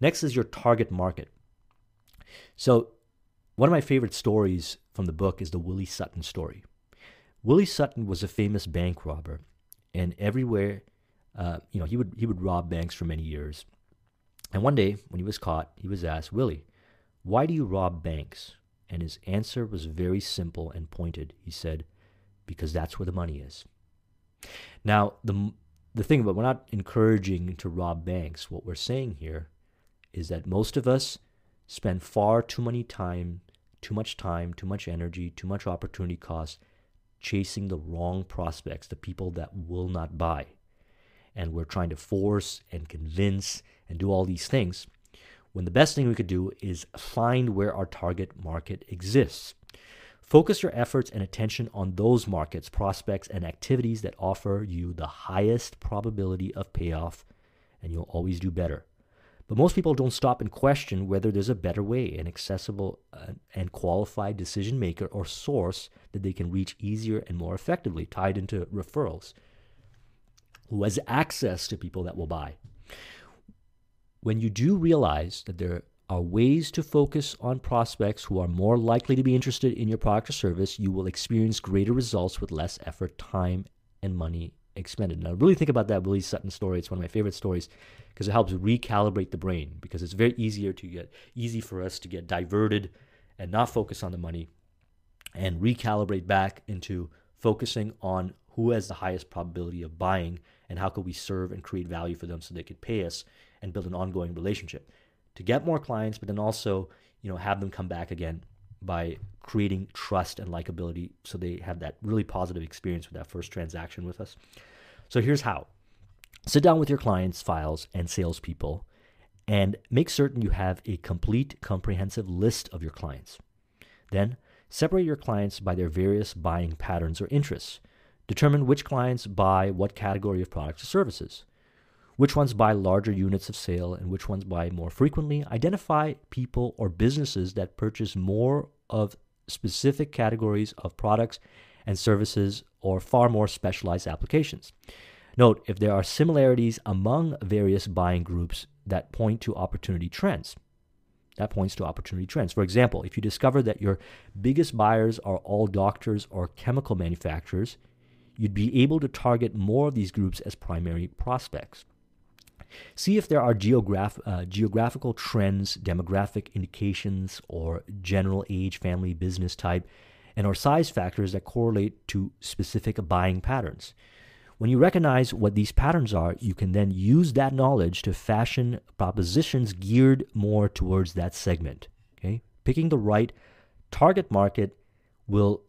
Next is your target market. So, one of my favorite stories from the book is the Willie Sutton story. Willie Sutton was a famous bank robber, and everywhere, uh, you know, he would he would rob banks for many years. And one day, when he was caught, he was asked, "Willie, why do you rob banks?" And his answer was very simple and pointed. He said, "Because that's where the money is." Now, the the thing about we're not encouraging to rob banks. What we're saying here is that most of us spend far too many time, too much time, too much energy, too much opportunity cost chasing the wrong prospects, the people that will not buy. And we're trying to force and convince and do all these things when the best thing we could do is find where our target market exists. Focus your efforts and attention on those markets, prospects, and activities that offer you the highest probability of payoff, and you'll always do better. But most people don't stop and question whether there's a better way, an accessible uh, and qualified decision maker or source that they can reach easier and more effectively, tied into referrals, who has access to people that will buy. When you do realize that there are ways to focus on prospects who are more likely to be interested in your product or service, you will experience greater results with less effort, time, and money expended. Now, really think about that Willie Sutton story. It's one of my favorite stories because it helps recalibrate the brain because it's very easier to get easy for us to get diverted and not focus on the money and recalibrate back into focusing on who has the highest probability of buying and how could we serve and create value for them so they could pay us and build an ongoing relationship to get more clients, but then also you know, have them come back again by creating trust and likability so they have that really positive experience with that first transaction with us. So here's how. Sit down with your clients' files and salespeople and make certain you have a complete, comprehensive list of your clients. Then, separate your clients by their various buying patterns or interests. Determine which clients buy what category of products or services, which ones buy larger units of sale, and which ones buy more frequently. Identify people or businesses that purchase more of specific categories of products and services or far more specialized applications. Note if there are similarities among various buying groups that point to opportunity trends. That points to opportunity trends. For example, if you discover that your biggest buyers are all doctors or chemical manufacturers, you'd be able to target more of these groups as primary prospects. See if there are geograph- uh, geographical trends, demographic indications, or general age, family, business type, and or size factors that correlate to specific buying patterns. When you recognize what these patterns are, you can then use that knowledge to fashion propositions geared more towards that segment. Okay? Picking the right target market will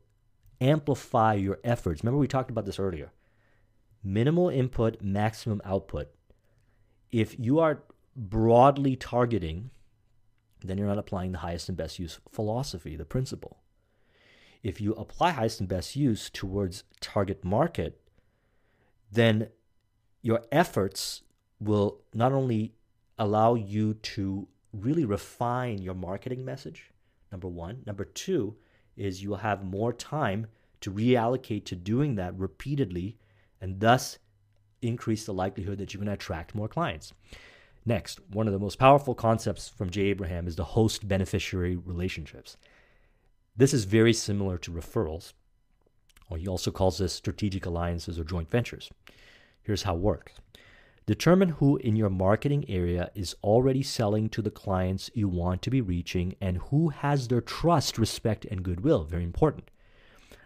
amplify your efforts. Remember, we talked about this earlier. Minimal input, maximum output. If you are broadly targeting, then you're not applying the highest and best use philosophy, the principle. If you apply highest and best use towards target market, then your efforts will not only allow you to really refine your marketing message, number one. Number two is you will have more time to reallocate to doing that repeatedly and thus increase the likelihood that you're going to attract more clients. Next, one of the most powerful concepts from Jay Abraham is the host beneficiary relationships. This is very similar to referrals, or he also calls this strategic alliances or joint ventures. Here's how it works Determine who in your marketing area is already selling to the clients you want to be reaching and who has their trust, respect, and goodwill. Very important.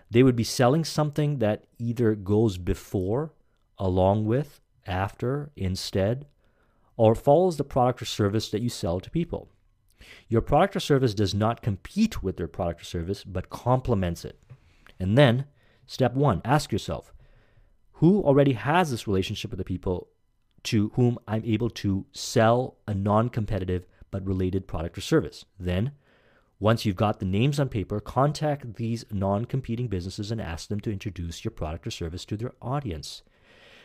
They would be selling something that either goes before, along with, after, instead, or follows the product or service that you sell to people. Your product or service does not compete with their product or service, but complements it. And then Step one, ask yourself who already has this relationship with the people to whom I'm able to sell a non competitive but related product or service. Then, once you've got the names on paper, contact these non competing businesses and ask them to introduce your product or service to their audience.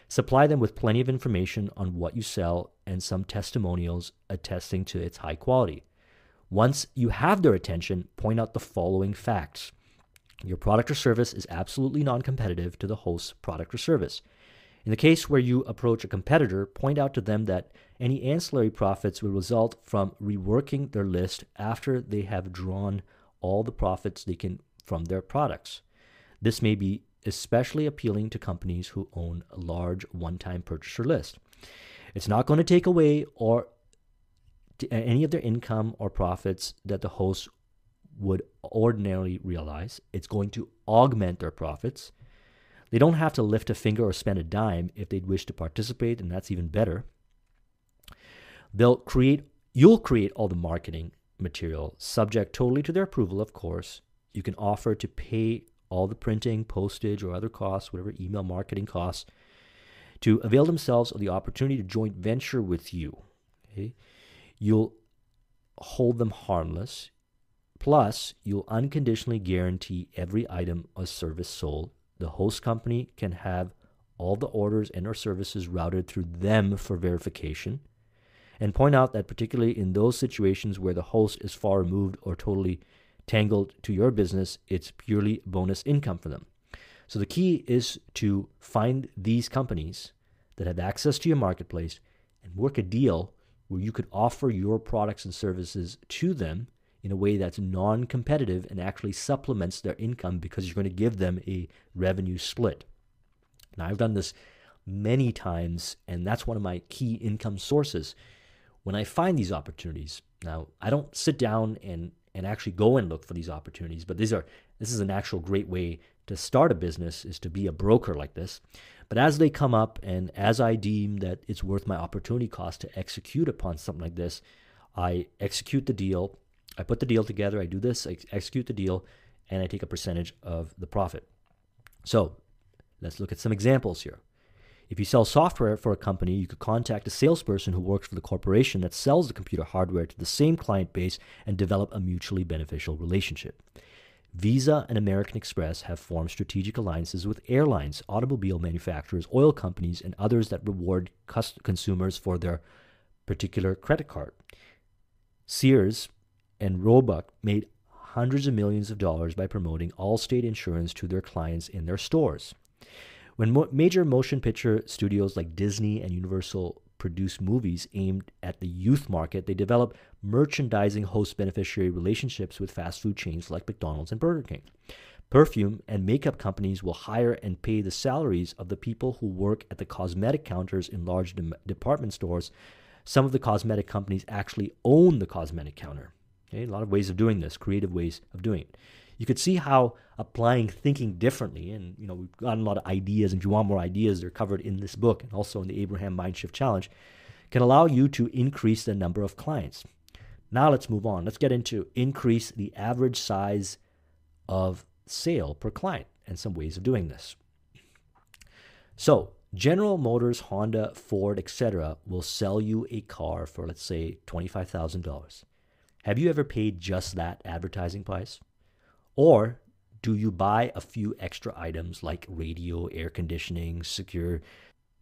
Supply them with plenty of information on what you sell and some testimonials attesting to its high quality. Once you have their attention, point out the following facts. Your product or service is absolutely non competitive to the host's product or service. In the case where you approach a competitor, point out to them that any ancillary profits will result from reworking their list after they have drawn all the profits they can from their products. This may be especially appealing to companies who own a large one time purchaser list. It's not going to take away or any of their income or profits that the host would ordinarily realize. It's going to augment their profits. They don't have to lift a finger or spend a dime if they'd wish to participate, and that's even better. They'll create, you'll create all the marketing material, subject totally to their approval, of course. You can offer to pay all the printing, postage, or other costs, whatever email marketing costs, to avail themselves of the opportunity to joint venture with you. Okay? You'll hold them harmless. Plus, you'll unconditionally guarantee every item or service sold. The host company can have all the orders and or services routed through them for verification. And point out that particularly in those situations where the host is far removed or totally tangled to your business, it's purely bonus income for them. So the key is to find these companies that have access to your marketplace and work a deal where you could offer your products and services to them in a way that's non competitive and actually supplements their income because you're going to give them a revenue split. Now, I've done this many times, and that's one of my key income sources. When I find these opportunities, now I don't sit down and, and actually go and look for these opportunities, but these are this is an actual great way to start a business is to be a broker like this. But as they come up and as I deem that it's worth my opportunity cost to execute upon something like this, I execute the deal I put the deal together, I do this, I execute the deal, and I take a percentage of the profit. So let's look at some examples here. If you sell software for a company, you could contact a salesperson who works for the corporation that sells the computer hardware to the same client base and develop a mutually beneficial relationship. Visa and American Express have formed strategic alliances with airlines, automobile manufacturers, oil companies, and others that reward consumers for their particular credit card. Sears and Roebuck made hundreds of millions of dollars by promoting Allstate insurance to their clients in their stores. When mo- major motion picture studios like Disney and Universal produce movies aimed at the youth market, they develop merchandising host beneficiary relationships with fast food chains like McDonald's and Burger King. Perfume and makeup companies will hire and pay the salaries of the people who work at the cosmetic counters in large de- department stores. Some of the cosmetic companies actually own the cosmetic counter. Okay, a lot of ways of doing this, creative ways of doing it. You could see how applying thinking differently, and you know, we've gotten a lot of ideas, and if you want more ideas, they're covered in this book and also in the Abraham Mindshift Challenge, can allow you to increase the number of clients. Now let's move on. Let's get into increase the average size of sale per client and some ways of doing this. So, General Motors, Honda, Ford, etc. will sell you a car for let's say $25,000. Have you ever paid just that advertising price? Or do you buy a few extra items like radio, air conditioning, secure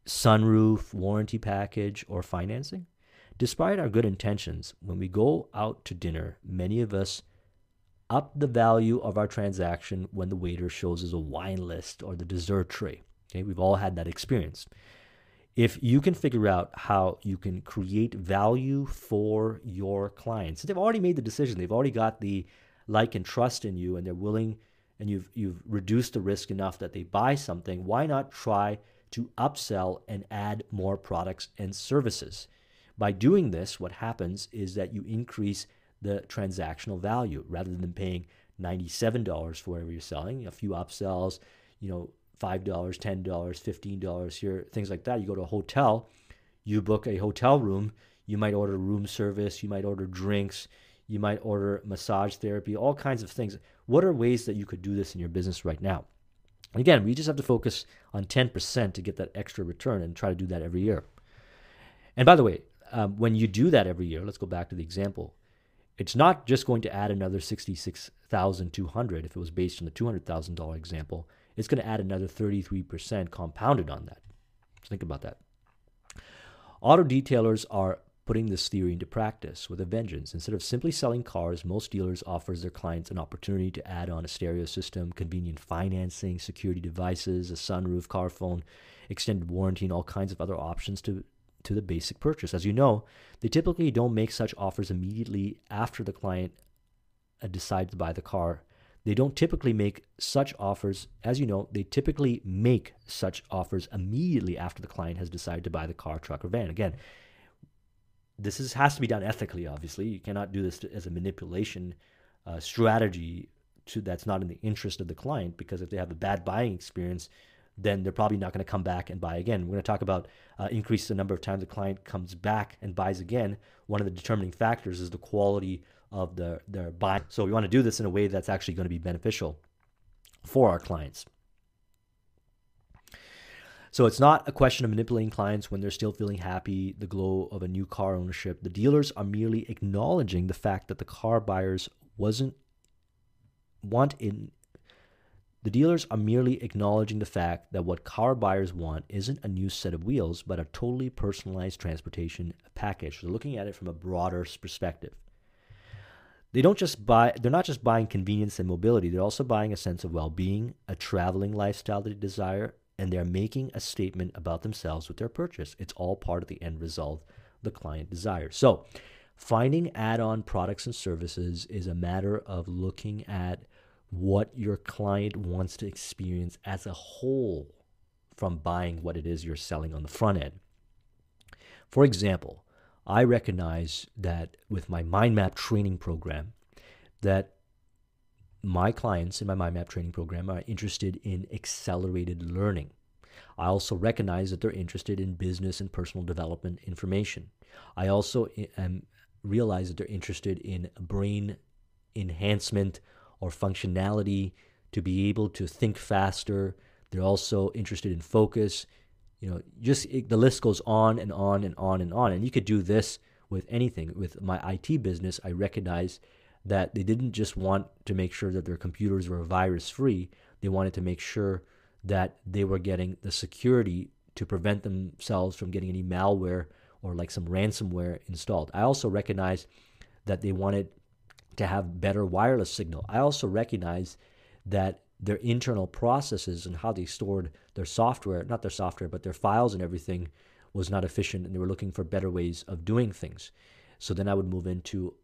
sunroof, warranty package, or financing? Despite our good intentions, when we go out to dinner, many of us up the value of our transaction when the waiter shows us a wine list or the dessert tray. Okay, we've all had that experience if you can figure out how you can create value for your clients, they've already made the decision, they've already got the like and trust in you, and they're willing, and you've you've reduced the risk enough that they buy something. Why not try to upsell and add more products and services? By doing this, what happens is that you increase the transactional value rather than paying $97 for whatever you're selling, a few upsells, you know, $5, $10, $15 here, things like that. You go to a hotel, you book a hotel room, you might order room service, you might order drinks, you might order massage therapy, all kinds of things. What are ways that you could do this in your business right now? again, we just have to focus on 10% to get that extra return and try to do that every year. And by the way, um, when you do that every year, let's go back to the example. It's not just going to add another 66,200 if it was based on the $200,000 example it's going to add another 33% compounded on that. think about that. Auto detailers are putting this theory into practice with a vengeance. Instead of simply selling cars, most dealers offers their clients an opportunity to add on a stereo system, convenient financing, security devices, a sunroof, car phone, extended warranty, and all kinds of other options to to the basic purchase. As you know, they typically don't make such offers immediately after the client uh, decides to buy the car they don't typically make such offers. As you know, they typically make such offers immediately after the client has decided to buy the car, truck, or van. Again, this is, has to be done ethically, obviously. You cannot do this as a manipulation uh, strategy to, that's not in the interest of the client because if they have a bad buying experience, then they're probably not going to come back and buy again. We're going to talk about uh, increase the number of times the client comes back and buys again. One of the determining factors is the quality of the, their buying. So we want to do this in a way that's actually going to be beneficial for our clients. So it's not a question of manipulating clients when they're still feeling happy, the glow of a new car ownership. The dealers are merely acknowledging the fact that the car buyers wasn't want in the dealers are merely acknowledging the fact that what car buyers want isn't a new set of wheels, but a totally personalized transportation package. They're looking at it from a broader perspective. They don't just buy they're not just buying convenience and mobility, they're also buying a sense of well-being, a traveling lifestyle that they desire, and they're making a statement about themselves with their purchase. It's all part of the end result the client desires. So, finding add-on products and services is a matter of looking at what your client wants to experience as a whole from buying what it is you're selling on the front end. For example, I recognize that with my mind map training program, that my clients in my mind map training program are interested in accelerated learning. I also recognize that they're interested in business and personal development information. I also eh, am realize that they're interested in brain enhancement or functionality to be able to think faster. They're also interested in focus. You know, just it, the list goes on and on and on and on. And you could do this with anything. With my IT business, I recognize that they didn't just want to make sure that their computers were virus free, they wanted to make sure that they were getting the security to prevent themselves from getting any malware or like some ransomware installed. I also recognize that they wanted to have better wireless signal. I also recognize that their internal processes and how they stored their software, not their software, but their files and everything was not efficient and they were looking for better ways of doing things. So then I would move into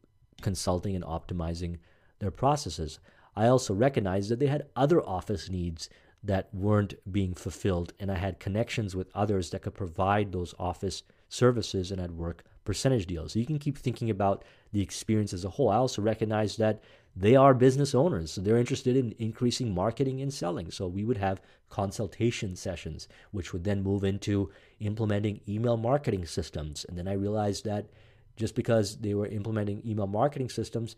consulting and optimizing their processes. I also recognized that they had other office needs that weren't being fulfilled, and I had connections with others that could provide those office services and I'd work percentage deals. So you can keep thinking about the experience as a whole. I also recognize that they are business owners, so they're interested in increasing marketing and selling. So we would have consultation sessions, which would then move into implementing email marketing systems. And then I realized that just because they were implementing email marketing systems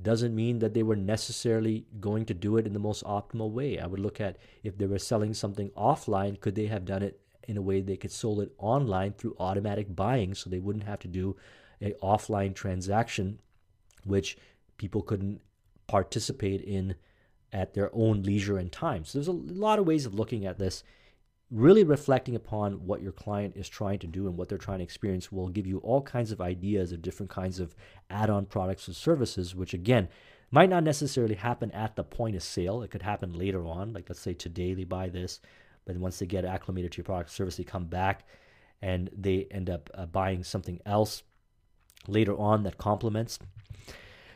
doesn't mean that they were necessarily going to do it in the most optimal way. I would look at if they were selling something offline, could they have done it in a way they could sold it online through automatic buying so they wouldn't have to do an offline transaction which people couldn't participate in at their own leisure and time. So there's a lot of ways of looking at this. Really reflecting upon what your client is trying to do and what they're trying to experience will give you all kinds of ideas of different kinds of add on products and services, which again might not necessarily happen at the point of sale. It could happen later on. Like, let's say today they buy this, but once they get acclimated to your product service, they come back and they end up uh, buying something else later on that complements.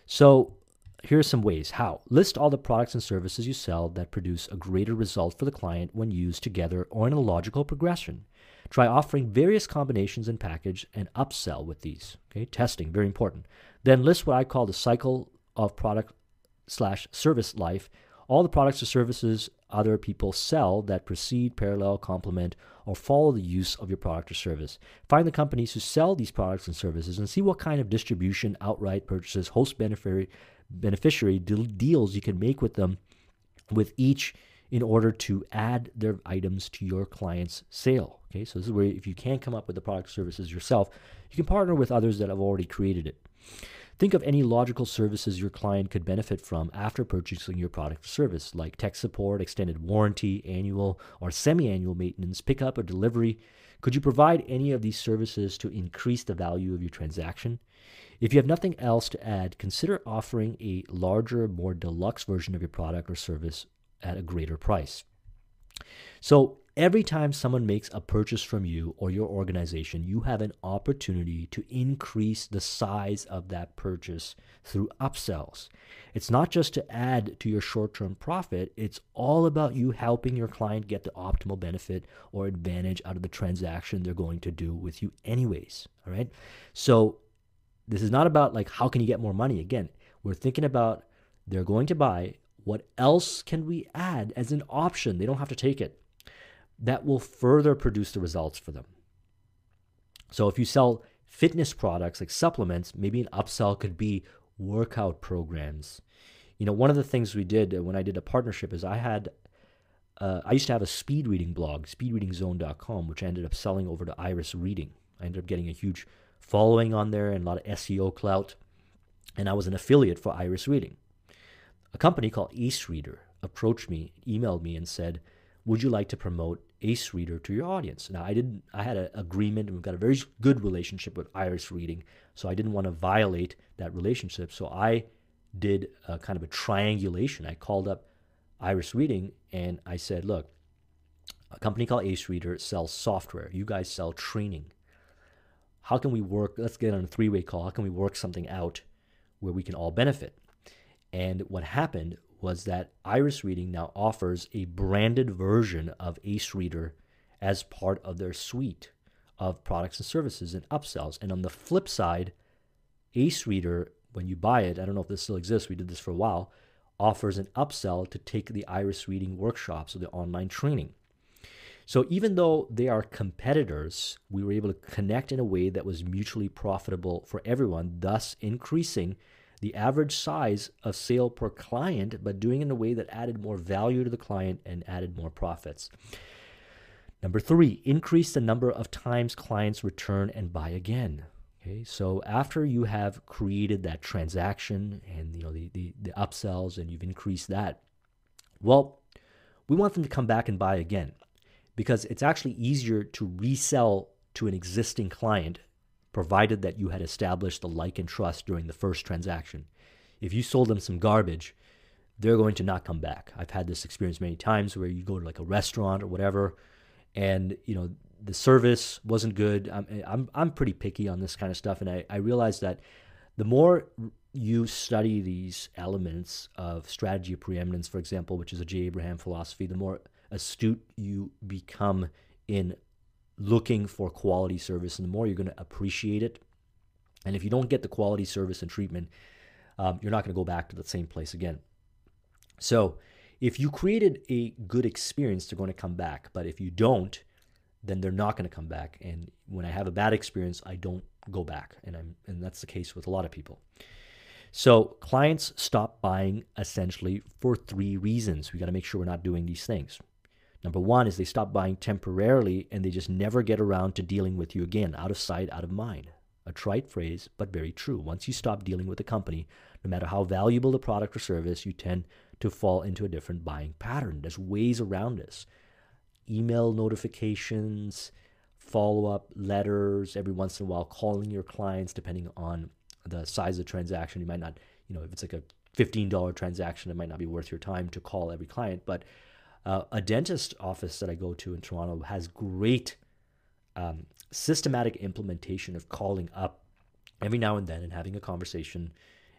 So here are some ways how. List all the products and services you sell that produce a greater result for the client when used together or in a logical progression. Try offering various combinations and package and upsell with these. Okay, testing, very important. Then list what I call the cycle of product slash service life all the products or services other people sell that precede, parallel, complement, or follow the use of your product or service. Find the companies who sell these products and services and see what kind of distribution, outright purchases, host beneficiary, beneficiary deals you can make with them with each in order to add their items to your client's sale. Okay, so this is where if you can't come up with the product services yourself, you can partner with others that have already created it. Think of any logical services your client could benefit from after purchasing your product or service, like tech support, extended warranty, annual or semi annual maintenance, pickup or delivery. Could you provide any of these services to increase the value of your transaction? If you have nothing else to add, consider offering a larger, more deluxe version of your product or service at a greater price. So, Every time someone makes a purchase from you or your organization, you have an opportunity to increase the size of that purchase through upsells. It's not just to add to your short term profit, it's all about you helping your client get the optimal benefit or advantage out of the transaction they're going to do with you, anyways. All right. So, this is not about like how can you get more money. Again, we're thinking about they're going to buy. What else can we add as an option? They don't have to take it that will further produce the results for them. So if you sell fitness products like supplements, maybe an upsell could be workout programs. You know, one of the things we did when I did a partnership is I had uh, I used to have a speed reading blog, speedreadingzone.com, which I ended up selling over to Iris Reading. I ended up getting a huge following on there and a lot of SEO clout, and I was an affiliate for Iris Reading. A company called Ace Reader approached me, emailed me, and said, "Would you like to promote Ace Reader to your audience. Now, I didn't. I had an agreement, and we've got a very good relationship with Iris Reading, so I didn't want to violate that relationship. So I did a kind of a triangulation. I called up Iris Reading and I said, "Look, a company called Ace Reader sells software. You guys sell training. How can we work? Let's get on a three-way call. How can we work something out where we can all benefit?" And what happened was that Iris Reading now offers a branded version of Ace Reader as part of their suite of products and services and upsells. And on the flip side, Ace Reader, when you buy it, I don't know if this still exists, we did this for a while, offers an upsell to take the Iris Reading workshops or the online training. So even though they are competitors, we were able to connect in a way that was mutually profitable for everyone, thus increasing the average size of sale per client, but doing it in a way that added more value to the client and added more profits. Number three, increase the number of times clients return and buy again. Okay, so after you have created that transaction and you know the, the, the upsells and you've increased that, well, we want them to come back and buy again because it's actually easier to resell to an existing client provided that you had established the like and trust during the first transaction. If you sold them some garbage, they're going to not come back. I've had this experience many times where you go to like a restaurant or whatever and you know the service wasn't good. I'm, I'm, I'm pretty picky on this kind of stuff, and I, I realized that the more you study these elements of strategy of preeminence, for example, which is a Jay Abraham philosophy, the more astute you become in looking for quality service, and the more you're going to appreciate it. And if you don't get the quality service and treatment, um, you're not going to go back to the same place again. So, if you created a good experience, they're going to come back. But if you don't, then they're not going to come back. And when I have a bad experience, I don't go back. And I'm and that's the case with a lot of people. So clients stop buying essentially for three reasons. We got to make sure we're not doing these things. Number one is they stop buying temporarily and they just never get around to dealing with you again, out of sight, out of mind. A trite phrase, but very true. Once you stop dealing with a company, no matter how valuable the product or service, you tend to fall into a different buying pattern. There's ways around this email notifications, follow up letters every once in a while, calling your clients depending on the size of the transaction. You might not, you know, if it's like a $15 transaction, it might not be worth your time to call every client. But uh, a dentist office that I go to in Toronto has great um, systematic implementation of calling up every now and then and having a conversation.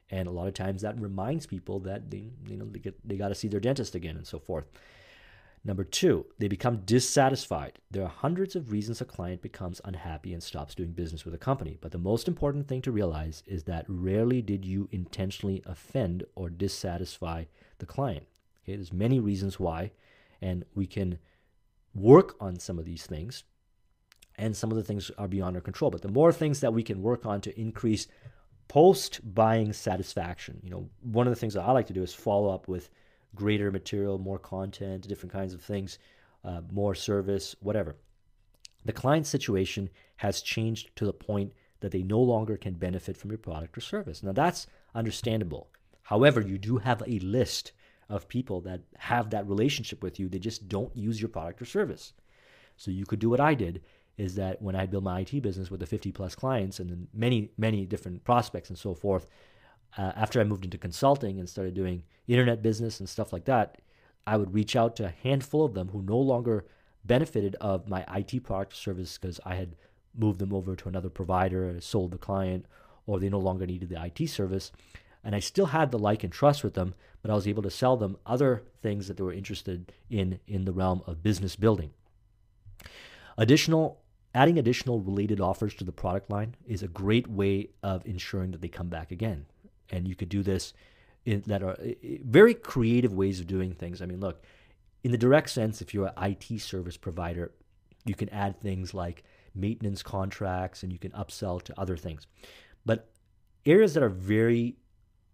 And a lot of times that reminds people that they, you know, they, get, they got to see their dentist again and so forth. Number two, they become dissatisfied. There are hundreds of reasons a client becomes unhappy and stops doing business with a company. But the most important thing to realize is that rarely did you intentionally offend or dissatisfy the client. Okay, there's many reasons why, and we can work on some of these things, and some of the things are beyond our control. But the more things that we can work on to increase post buying satisfaction, you know, one of the things that I like to do is follow up with greater material, more content, different kinds of things, uh, more service, whatever. The client situation has changed to the point that they no longer can benefit from your product or service. Now, that's understandable. However, you do have a list of people that have that relationship with you, they just don't use your product or service. So you could do what I did is that when I built my IT business with the 50 plus clients and then many, many different prospects and so forth, uh, after I moved into consulting and started doing internet business and stuff like that, I would reach out to a handful of them who no longer benefited of my IT product service because I had moved them over to another provider, sold the client, or they no longer needed the IT service. And I still had the like and trust with them, but I was able to sell them other things that they were interested in in the realm of business building. Additional adding additional related offers to the product line is a great way of ensuring that they come back again and you could do this in, that are very creative ways of doing things. I mean, look, in the direct sense, if you're an IT service provider, you can add things like maintenance contracts and you can upsell to other things. But areas that are very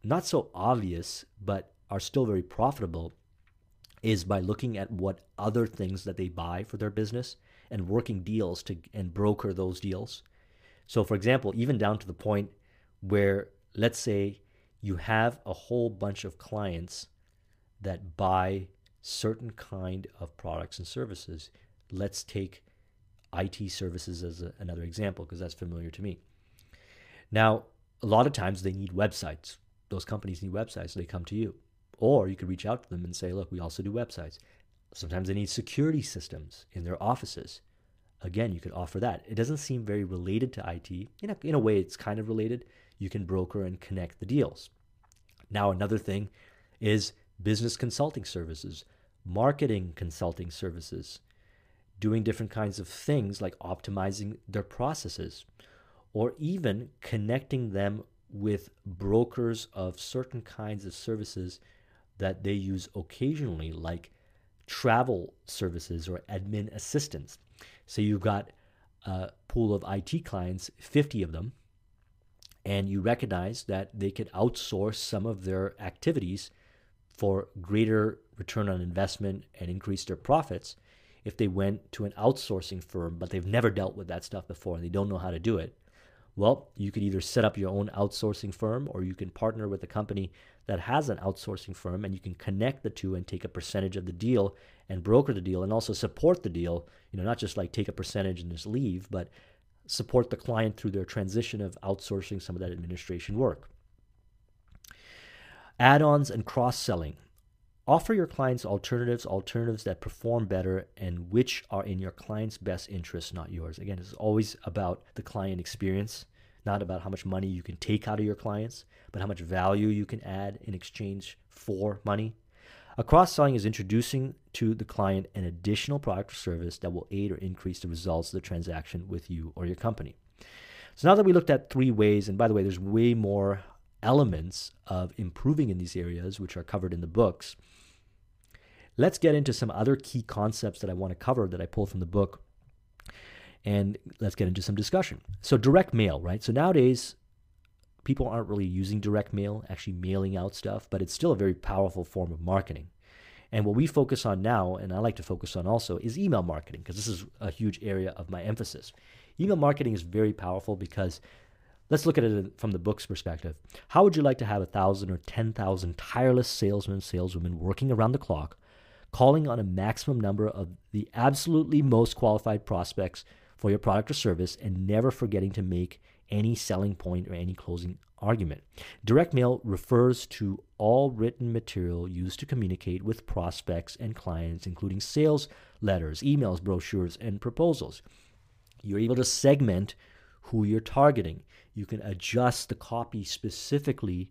not so obvious but are still very profitable is by looking at what other things that they buy for their business and working deals to and broker those deals. So for example, even down to the point where let's say you have a whole bunch of clients that buy certain kind of products and services. Let's take IT services as a, another example because that's familiar to me. Now, a lot of times they need websites. Those companies need websites, so they come to you. Or you could reach out to them and say, look, we also do websites. Sometimes they need security systems in their offices. Again, you could offer that. It doesn't seem very related to IT. In a, in a way, it's kind of related you can broker and connect the deals. Now, another thing is business consulting services, marketing consulting services, doing different kinds of things like optimizing their processes, or even connecting them with brokers of certain kinds of services that they use occasionally, like travel services or admin assistance. So you've got a pool of IT clients, 50 of them, and you recognize that they could outsource some of their activities for greater return on investment and increase their profits if they went to an outsourcing firm, but they've never dealt with that stuff before and they don't know how to do it. Well, you could either set up your own outsourcing firm or you can partner with a company that has an outsourcing firm and you can connect the two and take a percentage of the deal and broker the deal and also support the deal, you know, not just like take a percentage and just leave, but support the client through their transition of outsourcing some of that administration work. Add ons and cross selling. Offer your clients alternatives, alternatives that perform better and which are in your client's best interest, not yours. Again, it's always about the client experience, not about how much money you can take out of your clients, but how much value you can add in exchange for money. A cross selling is introducing to the client an additional product or service that will aid or increase the results of the transaction with you or your company. So now that we looked at three ways, and by the way, there's way more elements of improving in these areas, which are covered in the books. Let's get into some other key concepts that I want to cover that I pulled from the book. And let's get into some discussion. So, direct mail, right? So, nowadays, people aren't really using direct mail, actually mailing out stuff, but it's still a very powerful form of marketing. And what we focus on now, and I like to focus on also, is email marketing, because this is a huge area of my emphasis. Email marketing is very powerful because let's look at it from the book's perspective. How would you like to have a thousand or 10,000 tireless salesmen, and saleswomen working around the clock calling on a maximum number of the absolutely most qualified prospects for your product or service and never forgetting to make any selling point or any closing argument. Direct mail refers to all written material used to communicate with prospects and clients, including sales letters, emails, brochures, and proposals. You're able to segment who you're targeting. You can adjust the copy specifically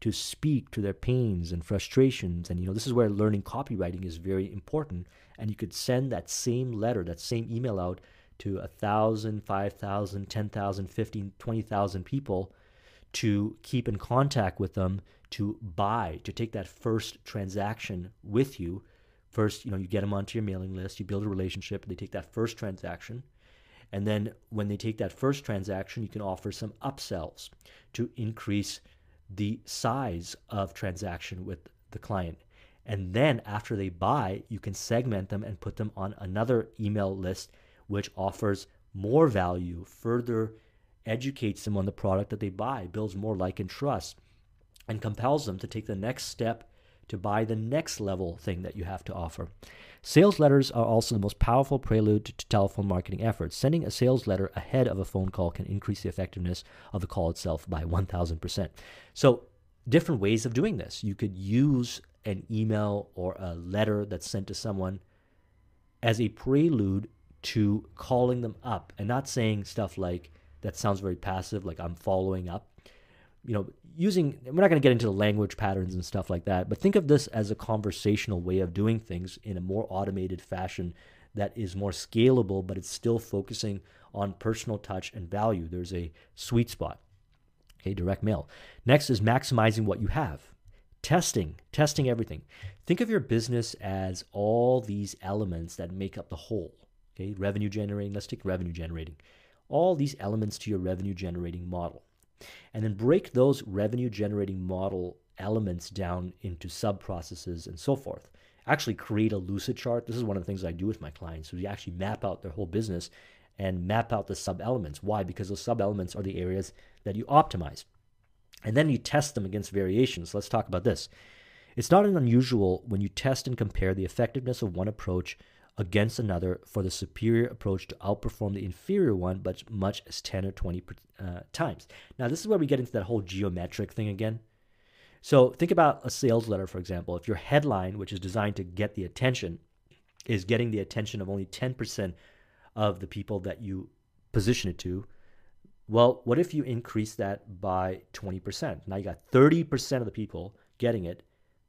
to speak to their pains and frustrations. And, you know, this is where learning copywriting is very important. And you could send that same letter, that same email out to a thousand, five thousand, ten thousand, fifteen, twenty thousand people to keep in contact with them, to buy, to take that first transaction with you. First, you know, you get them onto your mailing list, you build a relationship, they take that first transaction. And then when they take that first transaction, you can offer some upsells to increase the size of transaction with the client. And then after they buy, you can segment them and put them on another email list, which offers more value, further educates them on the product that they buy, builds more like and trust, and compels them to take the next step to buy the next level thing that you have to offer. Sales letters are also the most powerful prelude to telephone marketing efforts. Sending a sales letter ahead of a phone call can increase the effectiveness of the call itself by 1000%. So, different ways of doing this. You could use an email or a letter that's sent to someone as a prelude to calling them up and not saying stuff like, that sounds very passive, like I'm following up you know, using, we're not going to get into the language patterns and stuff like that, but think of this as a conversational way of doing things in a more automated fashion that is more scalable, but it's still focusing on personal touch and value. There's a sweet spot. Okay, direct mail. Next is maximizing what you have. Testing, testing everything. Think of your business as all these elements that make up the whole. Okay, revenue generating, let's take revenue generating. All these elements to your revenue generating model and then break those revenue generating model elements down into sub processes and so forth. Actually, create a lucid chart. This is one of the things I do with my clients. We actually map out their whole business and map out the sub elements. Why? Because those sub elements are the areas that you optimize. And then you test them against variations. Let's talk about this. It's not an unusual when you test and compare the effectiveness of one approach against another for the superior approach to outperform the inferior one, but much as 10 or 20 uh, times. Now, this is where we get into that whole geometric thing again. So, think about a sales letter, for example. If your headline, which is designed to get the attention, is getting the attention of only 10% of the people that you position it to, well, what if you increase that by 20%? Now you got 30% of the people getting it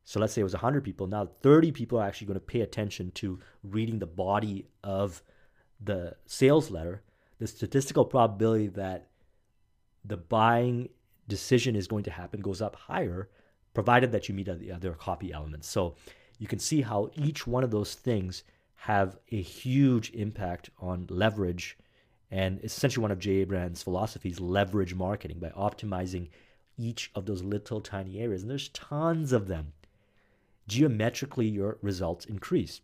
so let's say it was 100 people. Now 30 people are actually going to pay attention to reading the body of the sales letter. The statistical probability that the buying decision is going to happen goes up higher, provided that you meet the other copy elements. So you can see how each one of those things have a huge impact on leverage. And essentially one of Jay Abraham's philosophies, leverage marketing, by optimizing each of those little tiny areas. And there's tons of them. Geometrically, your results increase.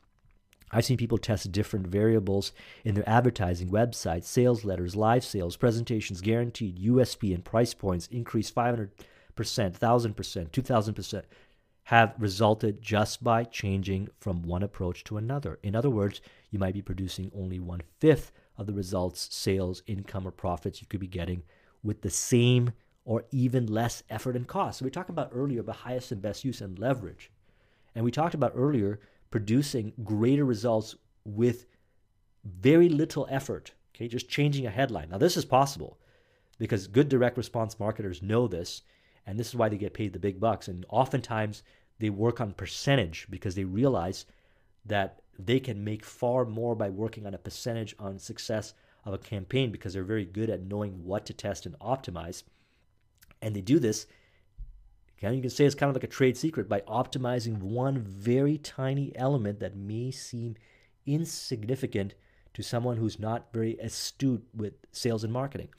I've seen people test different variables in their advertising, websites, sales letters, live sales, presentations, guaranteed, USP, and price points increase 500%, 1000%, 2000% have resulted just by changing from one approach to another. In other words, you might be producing only one fifth of the results, sales, income, or profits you could be getting with the same or even less effort and cost. So we talked about earlier about highest and best use and leverage. And we talked about earlier producing greater results with very little effort. Okay, just changing a headline. Now, this is possible because good direct response marketers know this, and this is why they get paid the big bucks. And oftentimes they work on percentage because they realize that they can make far more by working on a percentage on success of a campaign because they're very good at knowing what to test and optimize. And they do this you can say it's kind of like a trade secret by optimizing one very tiny element that may seem insignificant to someone who's not very astute with sales and marketing.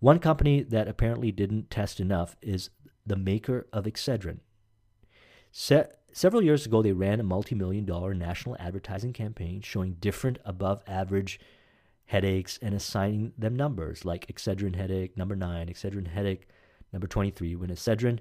One company that apparently didn't test enough is the maker of Excedrin. Se- several years ago, they ran a multi million dollar national advertising campaign showing different above average headaches and assigning them numbers like Excedrin headache number 9, Excedrin headache number 23, when Excedrin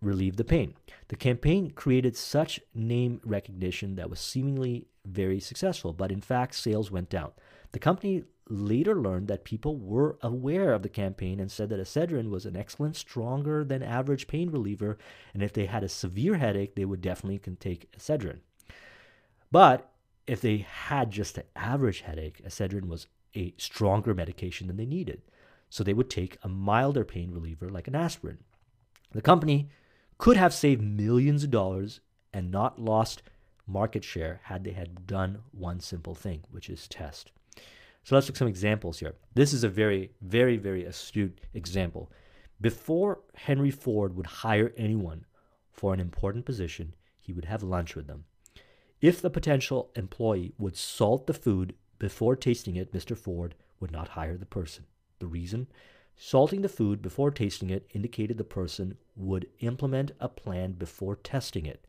relieve the pain. The campaign created such name recognition that was seemingly very successful, but in fact, sales went down. The company later learned that people were aware of the campaign and said that Excedrin was an excellent, stronger than average pain reliever, and if they had a severe headache, they would definitely take Excedrin. But if they had just an average headache, Excedrin was a stronger medication than they needed. So they would take a milder pain reliever like an aspirin. The company could have saved millions of dollars and not lost market share had they had done one simple thing, which is test. So let's look some examples here. This is a very, very, very astute example. Before Henry Ford would hire anyone for an important position, he would have lunch with them. If the potential employee would salt the food before tasting it, Mr. Ford would not hire the person. The reason? Salting the food before tasting it indicated the person would implement a plan before testing it.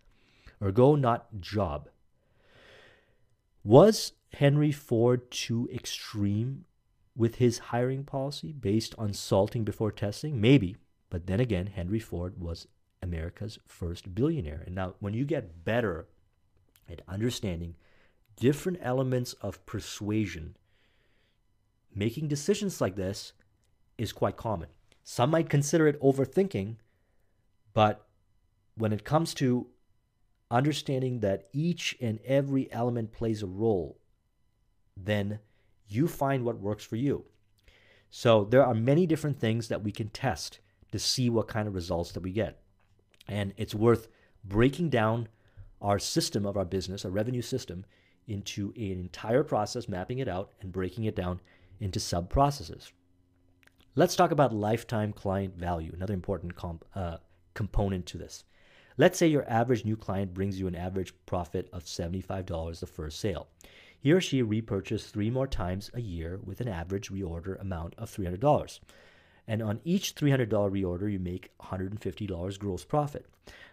Ergo, not job. Was Henry Ford too extreme with his hiring policy based on salting before testing? Maybe. But then again, Henry Ford was America's first billionaire. And now, when you get better at understanding different elements of persuasion, making decisions like this is quite common. Some might consider it overthinking, but when it comes to understanding that each and every element plays a role, then you find what works for you. So there are many different things that we can test to see what kind of results that we get. And it's worth breaking down our system of our business, our revenue system, into an entire process, mapping it out, and breaking it down into sub processes. Let's talk about lifetime client value, another important comp, uh, component to this. Let's say your average new client brings you an average profit of $75 the first sale. He or she repurchases three more times a year with an average reorder amount of $300. And on each $300 reorder, you make $150 gross profit.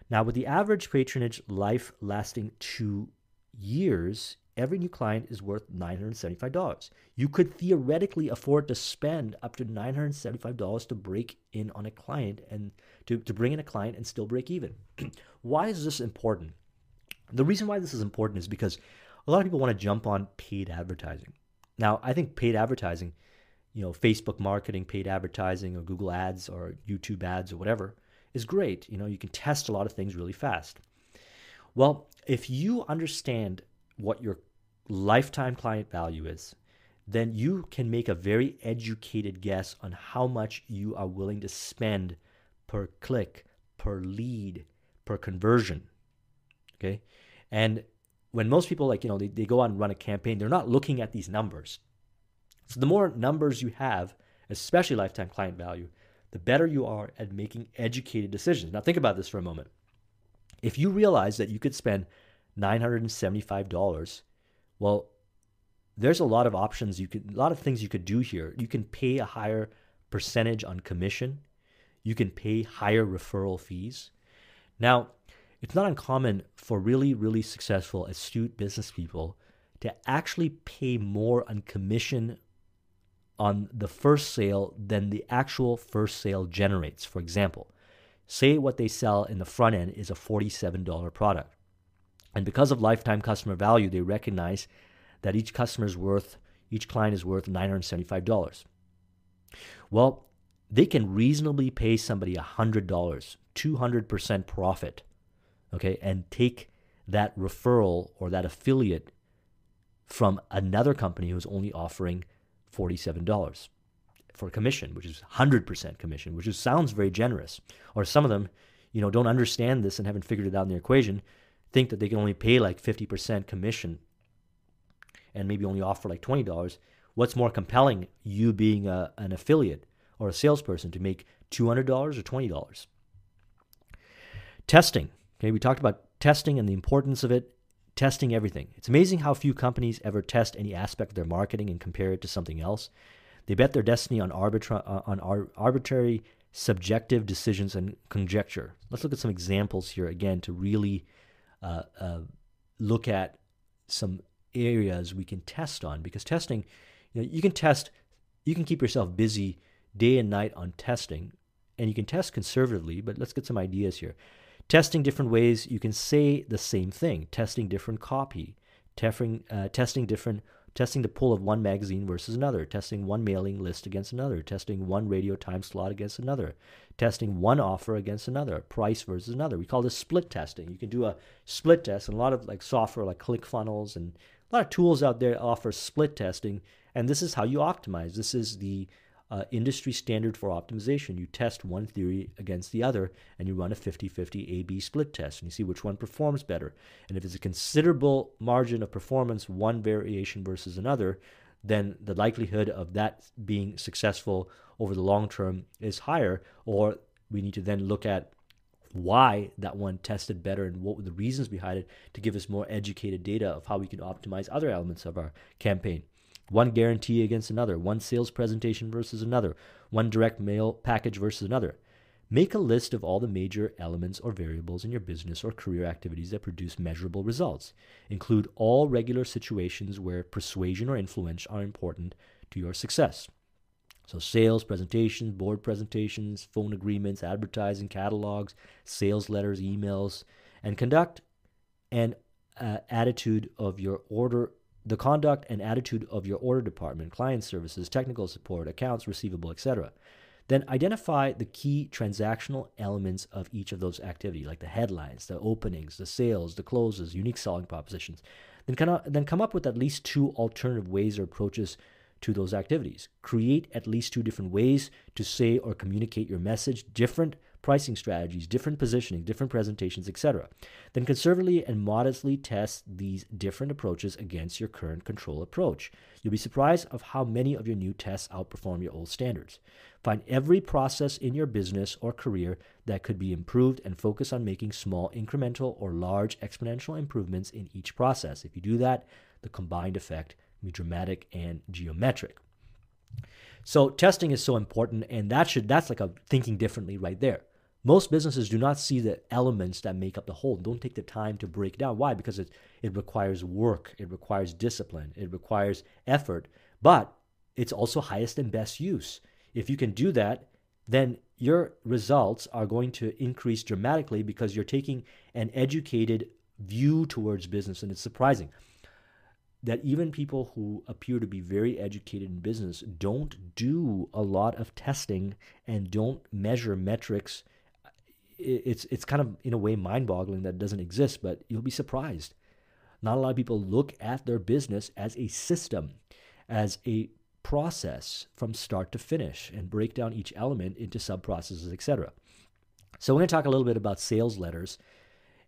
Now, with the average patronage life lasting two years, every new client is worth $975. You could theoretically afford to spend up to $975 to break in on a client and to, to bring in a client and still break even. why is this important? The reason why this is important is because a lot of people want to jump on paid advertising. Now, I think paid advertising, you know, Facebook marketing, paid advertising, or Google ads, or YouTube ads, or whatever, is great. You know, you can test a lot of things really fast. Well, if you understand what your lifetime client value is, then you can make a very educated guess on how much you are willing to spend per click, per lead, per conversion. Okay. And when most people like, you know, they, they go out and run a campaign, they're not looking at these numbers. So the more numbers you have, especially lifetime client value, the better you are at making educated decisions. Now think about this for a moment. If you realize that you could spend $975. Well, there's a lot of options you could a lot of things you could do here. You can pay a higher percentage on commission. You can pay higher referral fees. Now, it's not uncommon for really, really successful, astute business people to actually pay more on commission on the first sale than the actual first sale generates. For example, say what they sell in the front end is a $47 product. And because of lifetime customer value, they recognize that each customer is worth, each client is worth $975. Well, they can reasonably pay somebody $100, 200% profit, okay, and take that referral or that affiliate from another company who's only offering $47 for a commission, which is 100% commission, which is, sounds very generous. Or some of them, you know, don't understand this and haven't figured it out in the equation, think that they can only pay like 50% commission and maybe only offer like $20. What's more compelling, you being a, an affiliate or a salesperson to make $200 or $20? Testing. Okay, we talked about testing and the importance of it testing everything. It's amazing how few companies ever test any aspect of their marketing and compare it to something else. They bet their destiny on, arbitra- uh, on ar- arbitrary, subjective decisions and conjecture. Let's look at some examples here again to really uh, uh, look at some areas we can test on because testing, you know, you can test, you can keep yourself busy day and night on testing, and you can test conservatively. But let's get some ideas here testing different ways you can say the same thing testing different copy testing, uh, testing different testing the pull of one magazine versus another testing one mailing list against another testing one radio time slot against another testing one offer against another price versus another. We call this split testing. You can do a split test and a lot of like software like clickfunnels and a lot of tools out there offer split testing and this is how you optimize. This is the uh, industry standard for optimization. You test one theory against the other and you run a 50 50 A B split test and you see which one performs better. And if it's a considerable margin of performance, one variation versus another, then the likelihood of that being successful over the long term is higher. Or we need to then look at why that one tested better and what were the reasons behind it to give us more educated data of how we can optimize other elements of our campaign one guarantee against another, one sales presentation versus another, one direct mail package versus another. Make a list of all the major elements or variables in your business or career activities that produce measurable results. Include all regular situations where persuasion or influence are important to your success. So, sales, presentations, board presentations, phone agreements, advertising, catalogs, sales letters, emails, and conduct an uh, attitude of your order the conduct and attitude of your order department, client services, technical support, accounts receivable, etc. Then identify the key transactional elements of each of those activities, like the headlines, the openings, the sales, the closes, unique selling propositions. Then, kind then come up with at least two alternative ways or approaches to those activities. Create at least two different ways to say or communicate your message, different pricing strategies, different positioning, different presentations, etc. Then conservatively and modestly test these different approaches against your current control approach. You'll be surprised of how many of your new tests outperform your old standards. Find every process in your business or career that could be improved and focus on making small incremental or large exponential improvements in each process. If you do that, the combined effect will be dramatic and geometric. So testing is so important and that should that's like a thinking differently right there. Most businesses do not see the elements that make up the whole, don't take the time to break down. Why? Because it, it requires work, it requires discipline, it requires effort, but it's also highest and best use. If you can do that, then your results are going to increase dramatically because you're taking an educated view towards business. And it's surprising that even people who appear to be very educated in business don't do a lot of testing and don't measure metrics it's it's kind of in a way mind-boggling that it doesn't exist, but you'll be surprised. Not a lot of people look at their business as a system, as a process from start to finish, and break down each element into sub-processes, etc. So we're going to talk a little bit about sales letters,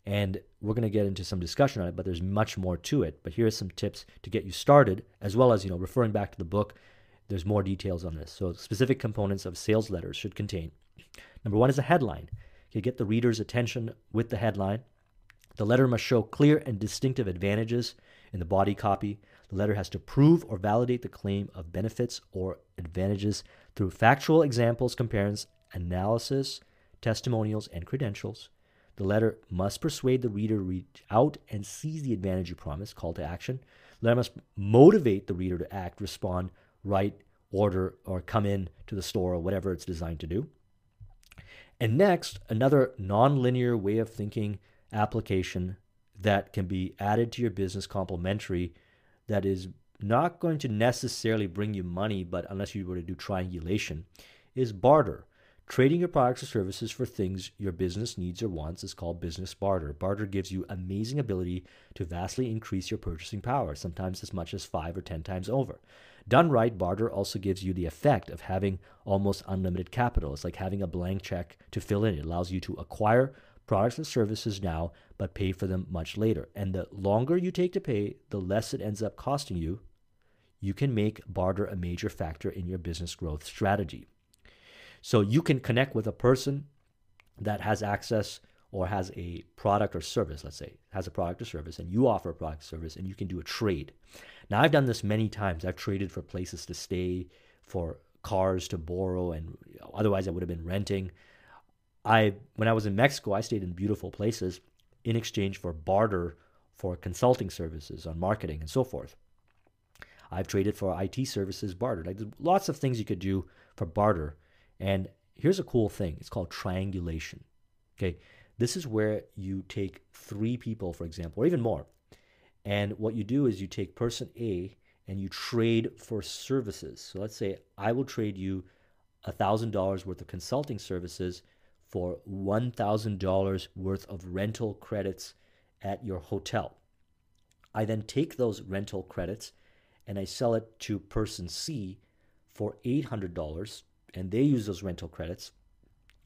and we're going to get into some discussion on it. But there's much more to it. But here are some tips to get you started, as well as you know referring back to the book. There's more details on this. So specific components of sales letters should contain. Number one is a headline. Okay, get the reader's attention with the headline. The letter must show clear and distinctive advantages in the body copy. The letter has to prove or validate the claim of benefits or advantages through factual examples, comparisons, analysis, testimonials, and credentials. The letter must persuade the reader to reach out and seize the advantage you promise, call to action. The letter must motivate the reader to act, respond, write, order, or come in to the store or whatever it's designed to do. And next, another nonlinear way of thinking application that can be added to your business complementary that is not going to necessarily bring you money, but unless you were to do triangulation, is barter. Trading your products or services for things your business needs or wants is called business barter. Barter gives you amazing ability to vastly increase your purchasing power, sometimes as much as five or ten times over. Done right, barter also gives you the effect of having almost unlimited capital. It's like having a blank check to fill in. It allows you to acquire products and services now, but pay for them much later. And the longer you take to pay, the less it ends up costing you. You can make barter a major factor in your business growth strategy. So you can connect with a person that has access or has a product or service, let's say, has a product or service, and you offer a product or service, and you can do a trade. Now, I've done this many times. I've traded for places to stay, for cars to borrow, and otherwise I would have been renting. I, when I was in Mexico, I stayed in beautiful places in exchange for barter for consulting services on marketing and so forth. I've traded for IT services barter. Like lots of things you could do for barter and here's a cool thing it's called triangulation. Okay, this is where you take three people, for example, or even more. And what you do is you take person A and you trade for services. So let's say I will trade you $1,000 worth of consulting services for $1,000 worth of rental credits at your hotel. I then take those rental credits and I sell it to person C for $800 and they use those rental credits.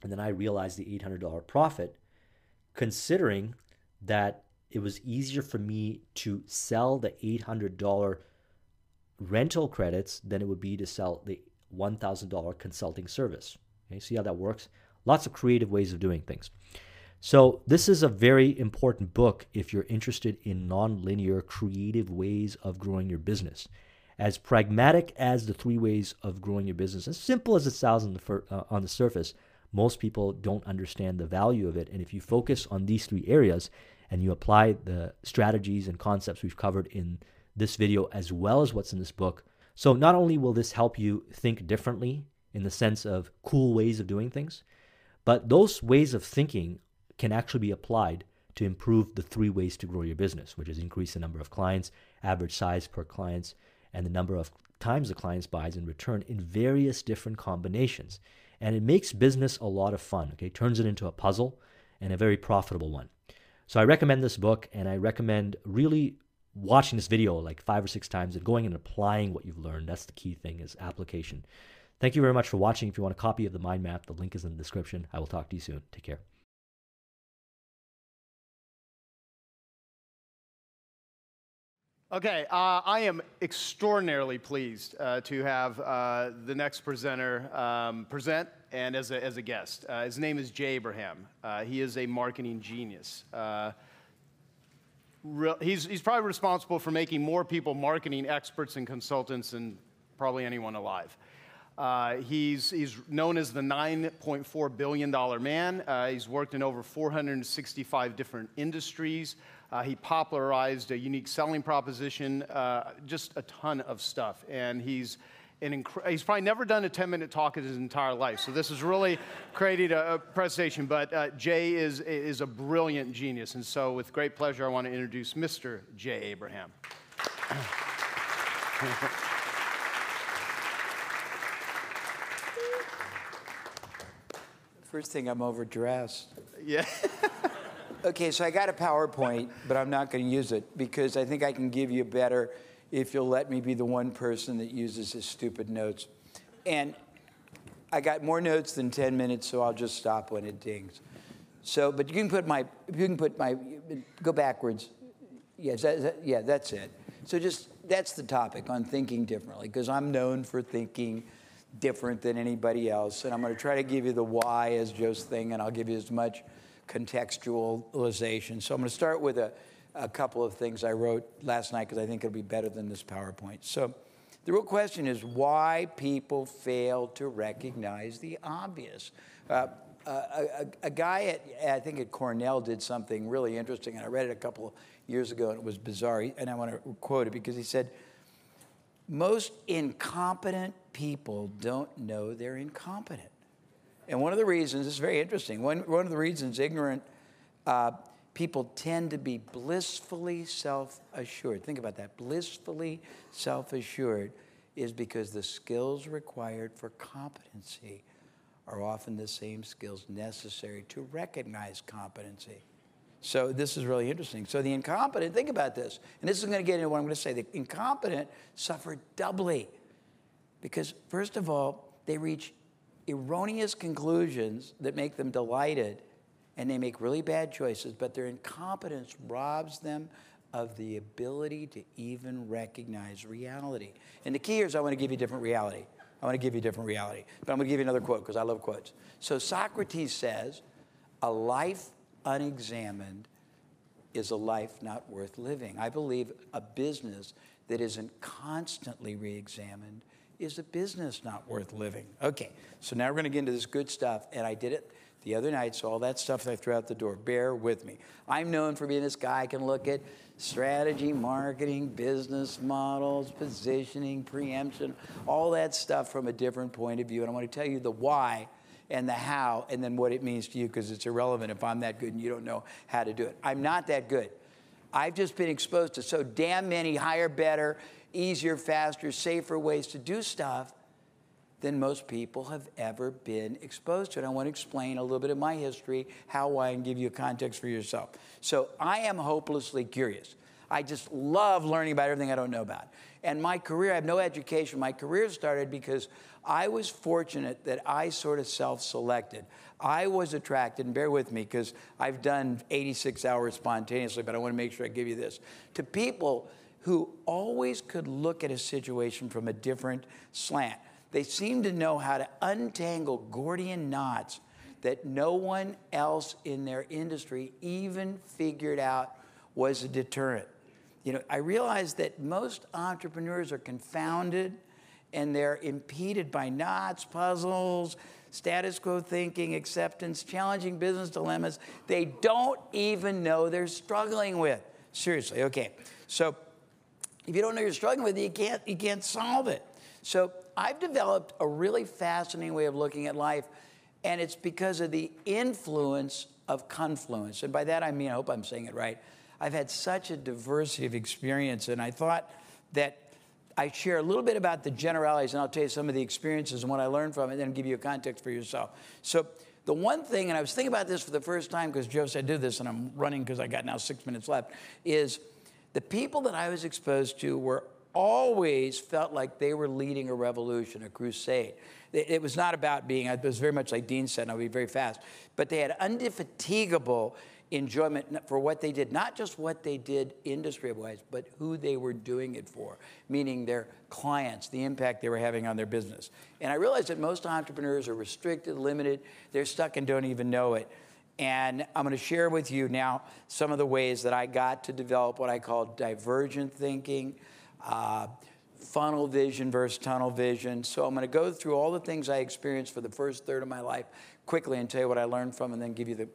And then I realize the $800 profit, considering that it was easier for me to sell the $800 rental credits than it would be to sell the $1,000 consulting service. Okay, see how that works? Lots of creative ways of doing things. So, this is a very important book if you're interested in nonlinear, creative ways of growing your business as pragmatic as the three ways of growing your business, as simple as it sounds on the, fir- uh, on the surface, most people don't understand the value of it. And if you focus on these three areas and you apply the strategies and concepts we've covered in this video as well as what's in this book, so not only will this help you think differently in the sense of cool ways of doing things, but those ways of thinking can actually be applied to improve the three ways to grow your business, which is increase the number of clients, average size per clients, and the number of times the client buys in return in various different combinations. And it makes business a lot of fun, okay? Turns it into a puzzle and a very profitable one. So I recommend this book and I recommend really watching this video like five or six times and going and applying what you've learned. That's the key thing is application. Thank you very much for watching. If you want a copy of the mind map, the link is in the description. I will talk to you soon. Take care. Okay, uh, I am extraordinarily pleased uh, to have uh, the next presenter um, present and as a, as a guest. Uh, his name is Jay Abraham. Uh, he is a marketing genius. Uh, he's, he's probably responsible for making more people marketing experts and consultants than probably anyone alive. he's, he's known as the $9.4 billion man. he's worked in over 465 different industries. Uh, he popularized a unique selling proposition, uh, just a ton of stuff. And he's an inc- he's probably never done a 10 minute talk in his entire life. So this is really creating a, a presentation. But uh, Jay is, is a brilliant genius. And so, with great pleasure, I want to introduce Mr. Jay Abraham. First thing, I'm overdressed. Yeah. Okay, so I got a PowerPoint, but I'm not going to use it because I think I can give you better if you'll let me be the one person that uses his stupid notes. And I got more notes than 10 minutes, so I'll just stop when it dings. So, but you can put my, you can put my, go backwards. Yes, that, that, yeah, that's it. So just, that's the topic on thinking differently, because I'm known for thinking different than anybody else. And I'm going to try to give you the why as Joe's thing, and I'll give you as much contextualization. So I'm going to start with a, a couple of things I wrote last night because I think it'll be better than this PowerPoint. So the real question is why people fail to recognize the obvious. Uh, a, a, guy at, I think at Cornell did something really interesting, and I read it a couple of years ago, and it was bizarre. And I want to quote it because he said, Most incompetent people don't know they're incompetent. And one of the reasons, is very interesting, one, one of the reasons ignorant uh, people tend to be blissfully self assured. Think about that blissfully self assured is because the skills required for competency are often the same skills necessary to recognize competency. So this is really interesting. So the incompetent, think about this, and this is going to get into what I'm going to say. The incompetent suffer doubly because, first of all, they reach erroneous conclusions that make them delighted and they make really bad choices, but their incompetence robs them of the ability to even recognize reality. And the key here is I want to give you different reality. I want to give you different reality. But I'm going to give you another quote because I love quotes. So Socrates says, A life unexamined is a life not worth living. I believe a business that isn't constantly re examined is a business not worth living. Okay, so now we're going to get into this good stuff, and I did it the other night, so all that stuff that I threw out the door, bear with me. I'm known for being this guy I can look at strategy, marketing, business models, positioning, preemption, all that stuff from a different point of view. And I want to tell you the why and the how and then what it means to you because it's irrelevant if I'm that good and you don't know how to do it. I'm not that good. I've just been exposed to so damn many higher, better, easier, faster, safer ways to do stuff than most people have ever been exposed to. And I want to explain a little bit of my history, how, I, and give you a context for yourself. So I am hopelessly curious. I just love learning about everything I don't know about. And my career, I have no education. My career started because I was fortunate that I sort of self selected. I was attracted, and bear with me because I've done 86 hours spontaneously, but I want to make sure I give you this to people who always could look at a situation from a different slant. They seem to know how to untangle Gordian knots that no one else in their industry even figured out was a deterrent. You know, I realize that most entrepreneurs are confounded and they're impeded by knots, puzzles, status quo thinking, acceptance, challenging business dilemmas they don't even know they're struggling with. Seriously, okay. So if you don't know you're struggling with it, you can't, you can't solve it. So I've developed a really fascinating way of looking at life, and it's because of the influence of confluence. And by that I mean, I hope I'm saying it right. I've had such a diversity of experience, and I thought that I share a little bit about the generalities, and I'll tell you some of the experiences and what I learned from it, and then give you a context for yourself. So, the one thing, and I was thinking about this for the first time because Joe said do this, and I'm running because I got now six minutes left, is the people that I was exposed to were always felt like they were leading a revolution, a crusade. It, was not about being, it was very much like Dean said, and I'll be very fast, but they had indefatigable enjoyment for what they did, not just what they did industry wise, but who they were doing it for, meaning their clients, the impact they were having on their business. And I realized that most entrepreneurs are restricted, limited, they're stuck and don't even know it. And I'm going to share with you now some of the ways that I got to develop what I call divergent thinking uh, funnel vision versus tunnel vision. So I'm going to go through all the things I experienced for the first third of my life quickly and tell you what I learned from and then give you the.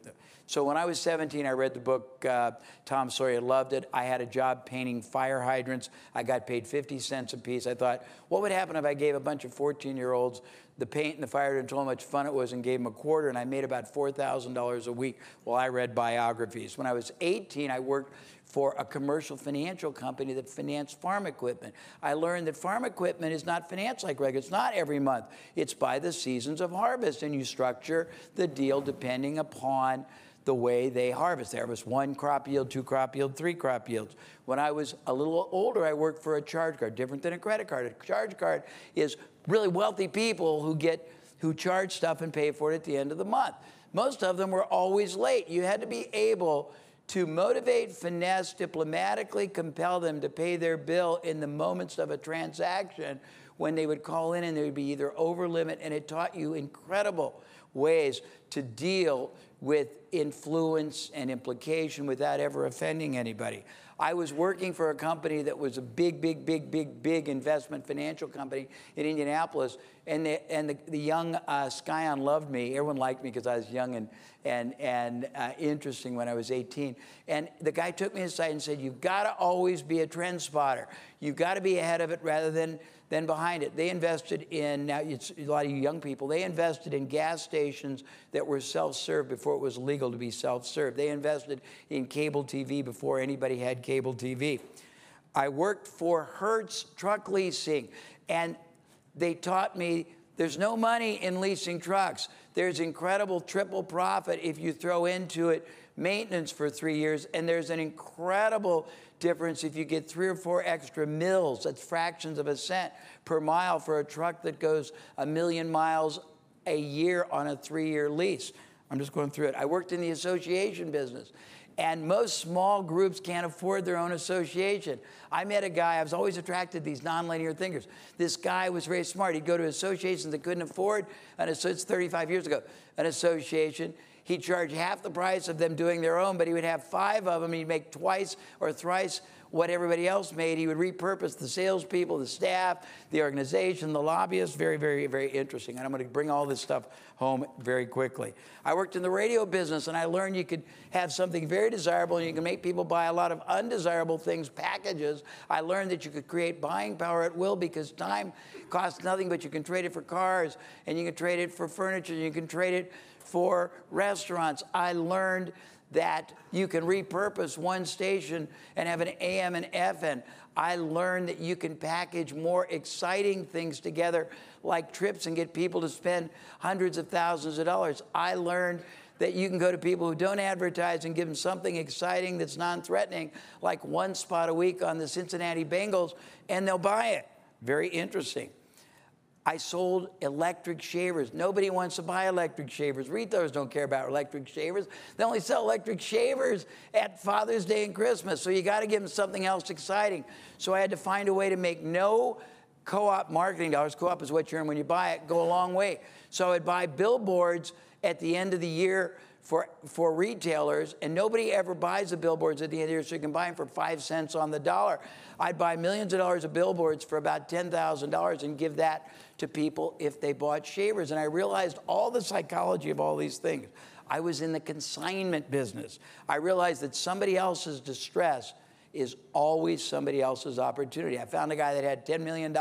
So when I was 17, I read the book uh, Tom Sawyer, loved it. I had a job painting fire hydrants. I got paid 50 cents a piece. I thought, what would happen if I gave a bunch of 14 year olds the paint and the fire and told them how much fun it was and gave them a quarter, and I made about $4,000 a week while I read biographies. When I was 18, I worked for a commercial financial company that financed farm equipment. I learned that farm equipment is not financed like regular. It's not every month. It's by the seasons of harvest, and you structure the deal depending upon the way they harvest. They harvest one crop yield, two crop yield, three crop yields. When I was a little older, I worked for a charge card, different than a credit card. A charge card is really wealthy people who get who charge stuff and pay for it at the end of the month. Most of them were always late. You had to be able to motivate, finesse, diplomatically compel them to pay their bill in the moments of a transaction when they would call in and they would be either over limit, and it taught you incredible ways to deal with influence and implication without ever offending anybody. I was working for a company that was a big, big, big, big, big investment financial company in Indianapolis, and the, and the, the young uh, loved me. Everyone liked me because I was young and, and, and uh, interesting when I was 18. And the guy took me aside and said, You've got to always be a trend spotter. You've got to be ahead of it rather than then behind it, they invested in, now it's a lot of young people, they invested in gas stations that were self serve before it was legal to be self serve. They invested in cable TV before anybody had cable TV. I worked for Hertz Truck Leasing, and they taught me there's no money in leasing trucks. There's incredible triple profit if you throw into it maintenance for three years, and there's an incredible difference if you get three or four extra mils, that's fractions of a cent per mile for a truck that goes a million miles a year on a three year lease. I'm just going through it. I worked in the association business. And most small groups can't afford their own association. I met a guy, I was always attracted to these nonlinear thinkers. This guy was very smart. He'd go to associations that couldn't afford an association, it's 35 years ago, an association. He'd charge half the price of them doing their own, but he would have five of them. He'd make twice or thrice what everybody else made. He would repurpose the salespeople, the staff, the organization, the lobbyists. Very, very, very interesting. And I'm going to bring all this stuff home very quickly. I worked in the radio business and I learned you could have something very desirable and you can make people buy a lot of undesirable things, packages. I learned that you could create buying power at will because time costs nothing, but you can trade it for cars and you can trade it for furniture, and you can trade it for restaurants. I learned that you can repurpose one station and have an AM and FM. I learned that you can package more exciting things together, like trips, and get people to spend hundreds of thousands of dollars. I learned that you can go to people who don't advertise and give them something exciting that's non threatening, like one spot a week on the Cincinnati Bengals, and they'll buy it. Very interesting. I sold electric shavers. Nobody wants to buy electric shavers. Retailers don't care about electric shavers. They only sell electric shavers at Father's Day and Christmas. So you got to give them something else exciting. So I had to find a way to make no co op marketing dollars. Co op is what you earn when you buy it, go a long way. So I'd buy billboards at the end of the year for, for retailers, and nobody ever buys the billboards at the end of the year, so you can buy them for five cents on the dollar. I'd buy millions of dollars of billboards for about $10,000 and give that to people if they bought shavers. And I realized all the psychology of all these things. I was in the consignment business. I realized that somebody else's distress is always somebody else's opportunity. I found a guy that had $10 million,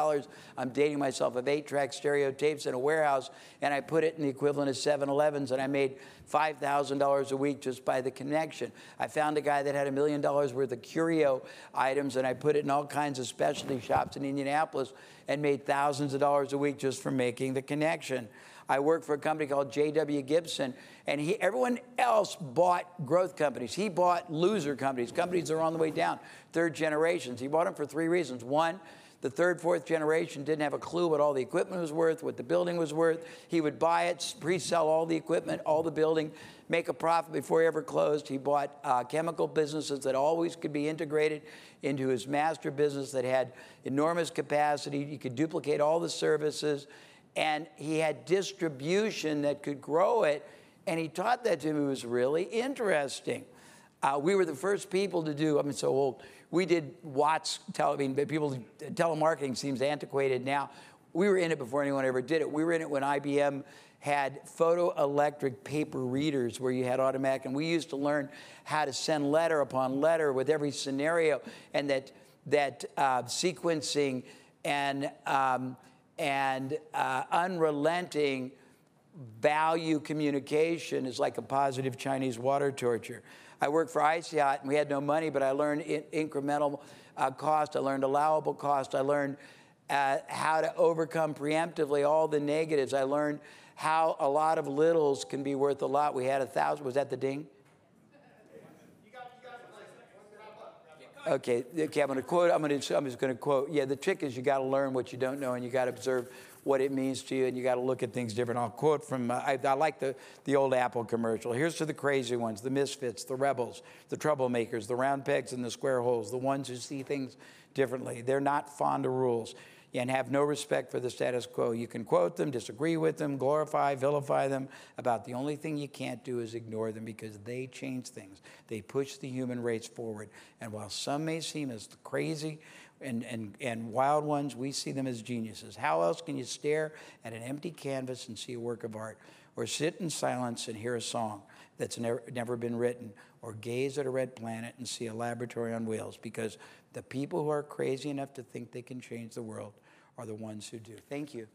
I'm dating myself, of eight track stereo tapes in a warehouse, and I put it in the equivalent of 7 Elevens, and I made $5,000 a week just by the connection. I found a guy that had a million dollars worth of curio items, and I put it in all kinds of specialty shops in Indianapolis and made thousands of dollars a week just from making the connection. I worked for a company called J.W. Gibson, and he, everyone else bought growth companies. He bought loser companies, companies that are on the way down, third generations. He bought them for three reasons. One, the third, fourth generation didn't have a clue what all the equipment was worth, what the building was worth. He would buy it, pre sell all the equipment, all the building, make a profit before he ever closed. He bought uh, chemical businesses that always could be integrated into his master business that had enormous capacity. He could duplicate all the services and he had distribution that could grow it. And he taught that to me. It was really interesting. Uh, we were the first people to do, I'm so old, we did WATS, tele, mean, people, telemarketing seems antiquated now. We were in it before anyone ever did it. We were in it when IBM had photoelectric paper readers where you had automatic, and we used to learn how to send letter upon letter with every scenario, and that, that uh, sequencing and um, and uh, unrelenting value communication is like a positive Chinese water torture. I worked for ICEOT and we had no money, but I learned in- incremental uh, cost. I learned allowable cost. I learned uh, how to overcome preemptively all the negatives. I learned how a lot of littles can be worth a lot. We had a thousand. Was that the ding? Okay, okay, I'm going to quote. I'm going to. I'm just going to quote. Yeah, the trick is you got to learn what you don't know, and you got to observe what it means to you, and you got to look at things different. I'll quote from. Uh, I, I, like the the old Apple commercial. Here's to the crazy ones, the misfits, the rebels, the troublemakers, the round pegs in the square holes, the ones who see things differently. They're not fond of rules. And have no respect for the status quo. You can quote them, disagree with them, glorify, vilify them. About the only thing you can't do is ignore them because they change things. They push the human race forward. And while some may seem as crazy and, and, and wild ones, we see them as geniuses. How else can you stare at an empty canvas and see a work of art? Or sit in silence and hear a song that's never, never been written? Or gaze at a red planet and see a laboratory on wheels? Because the people who are crazy enough to think they can change the world are the ones who do. Thank you.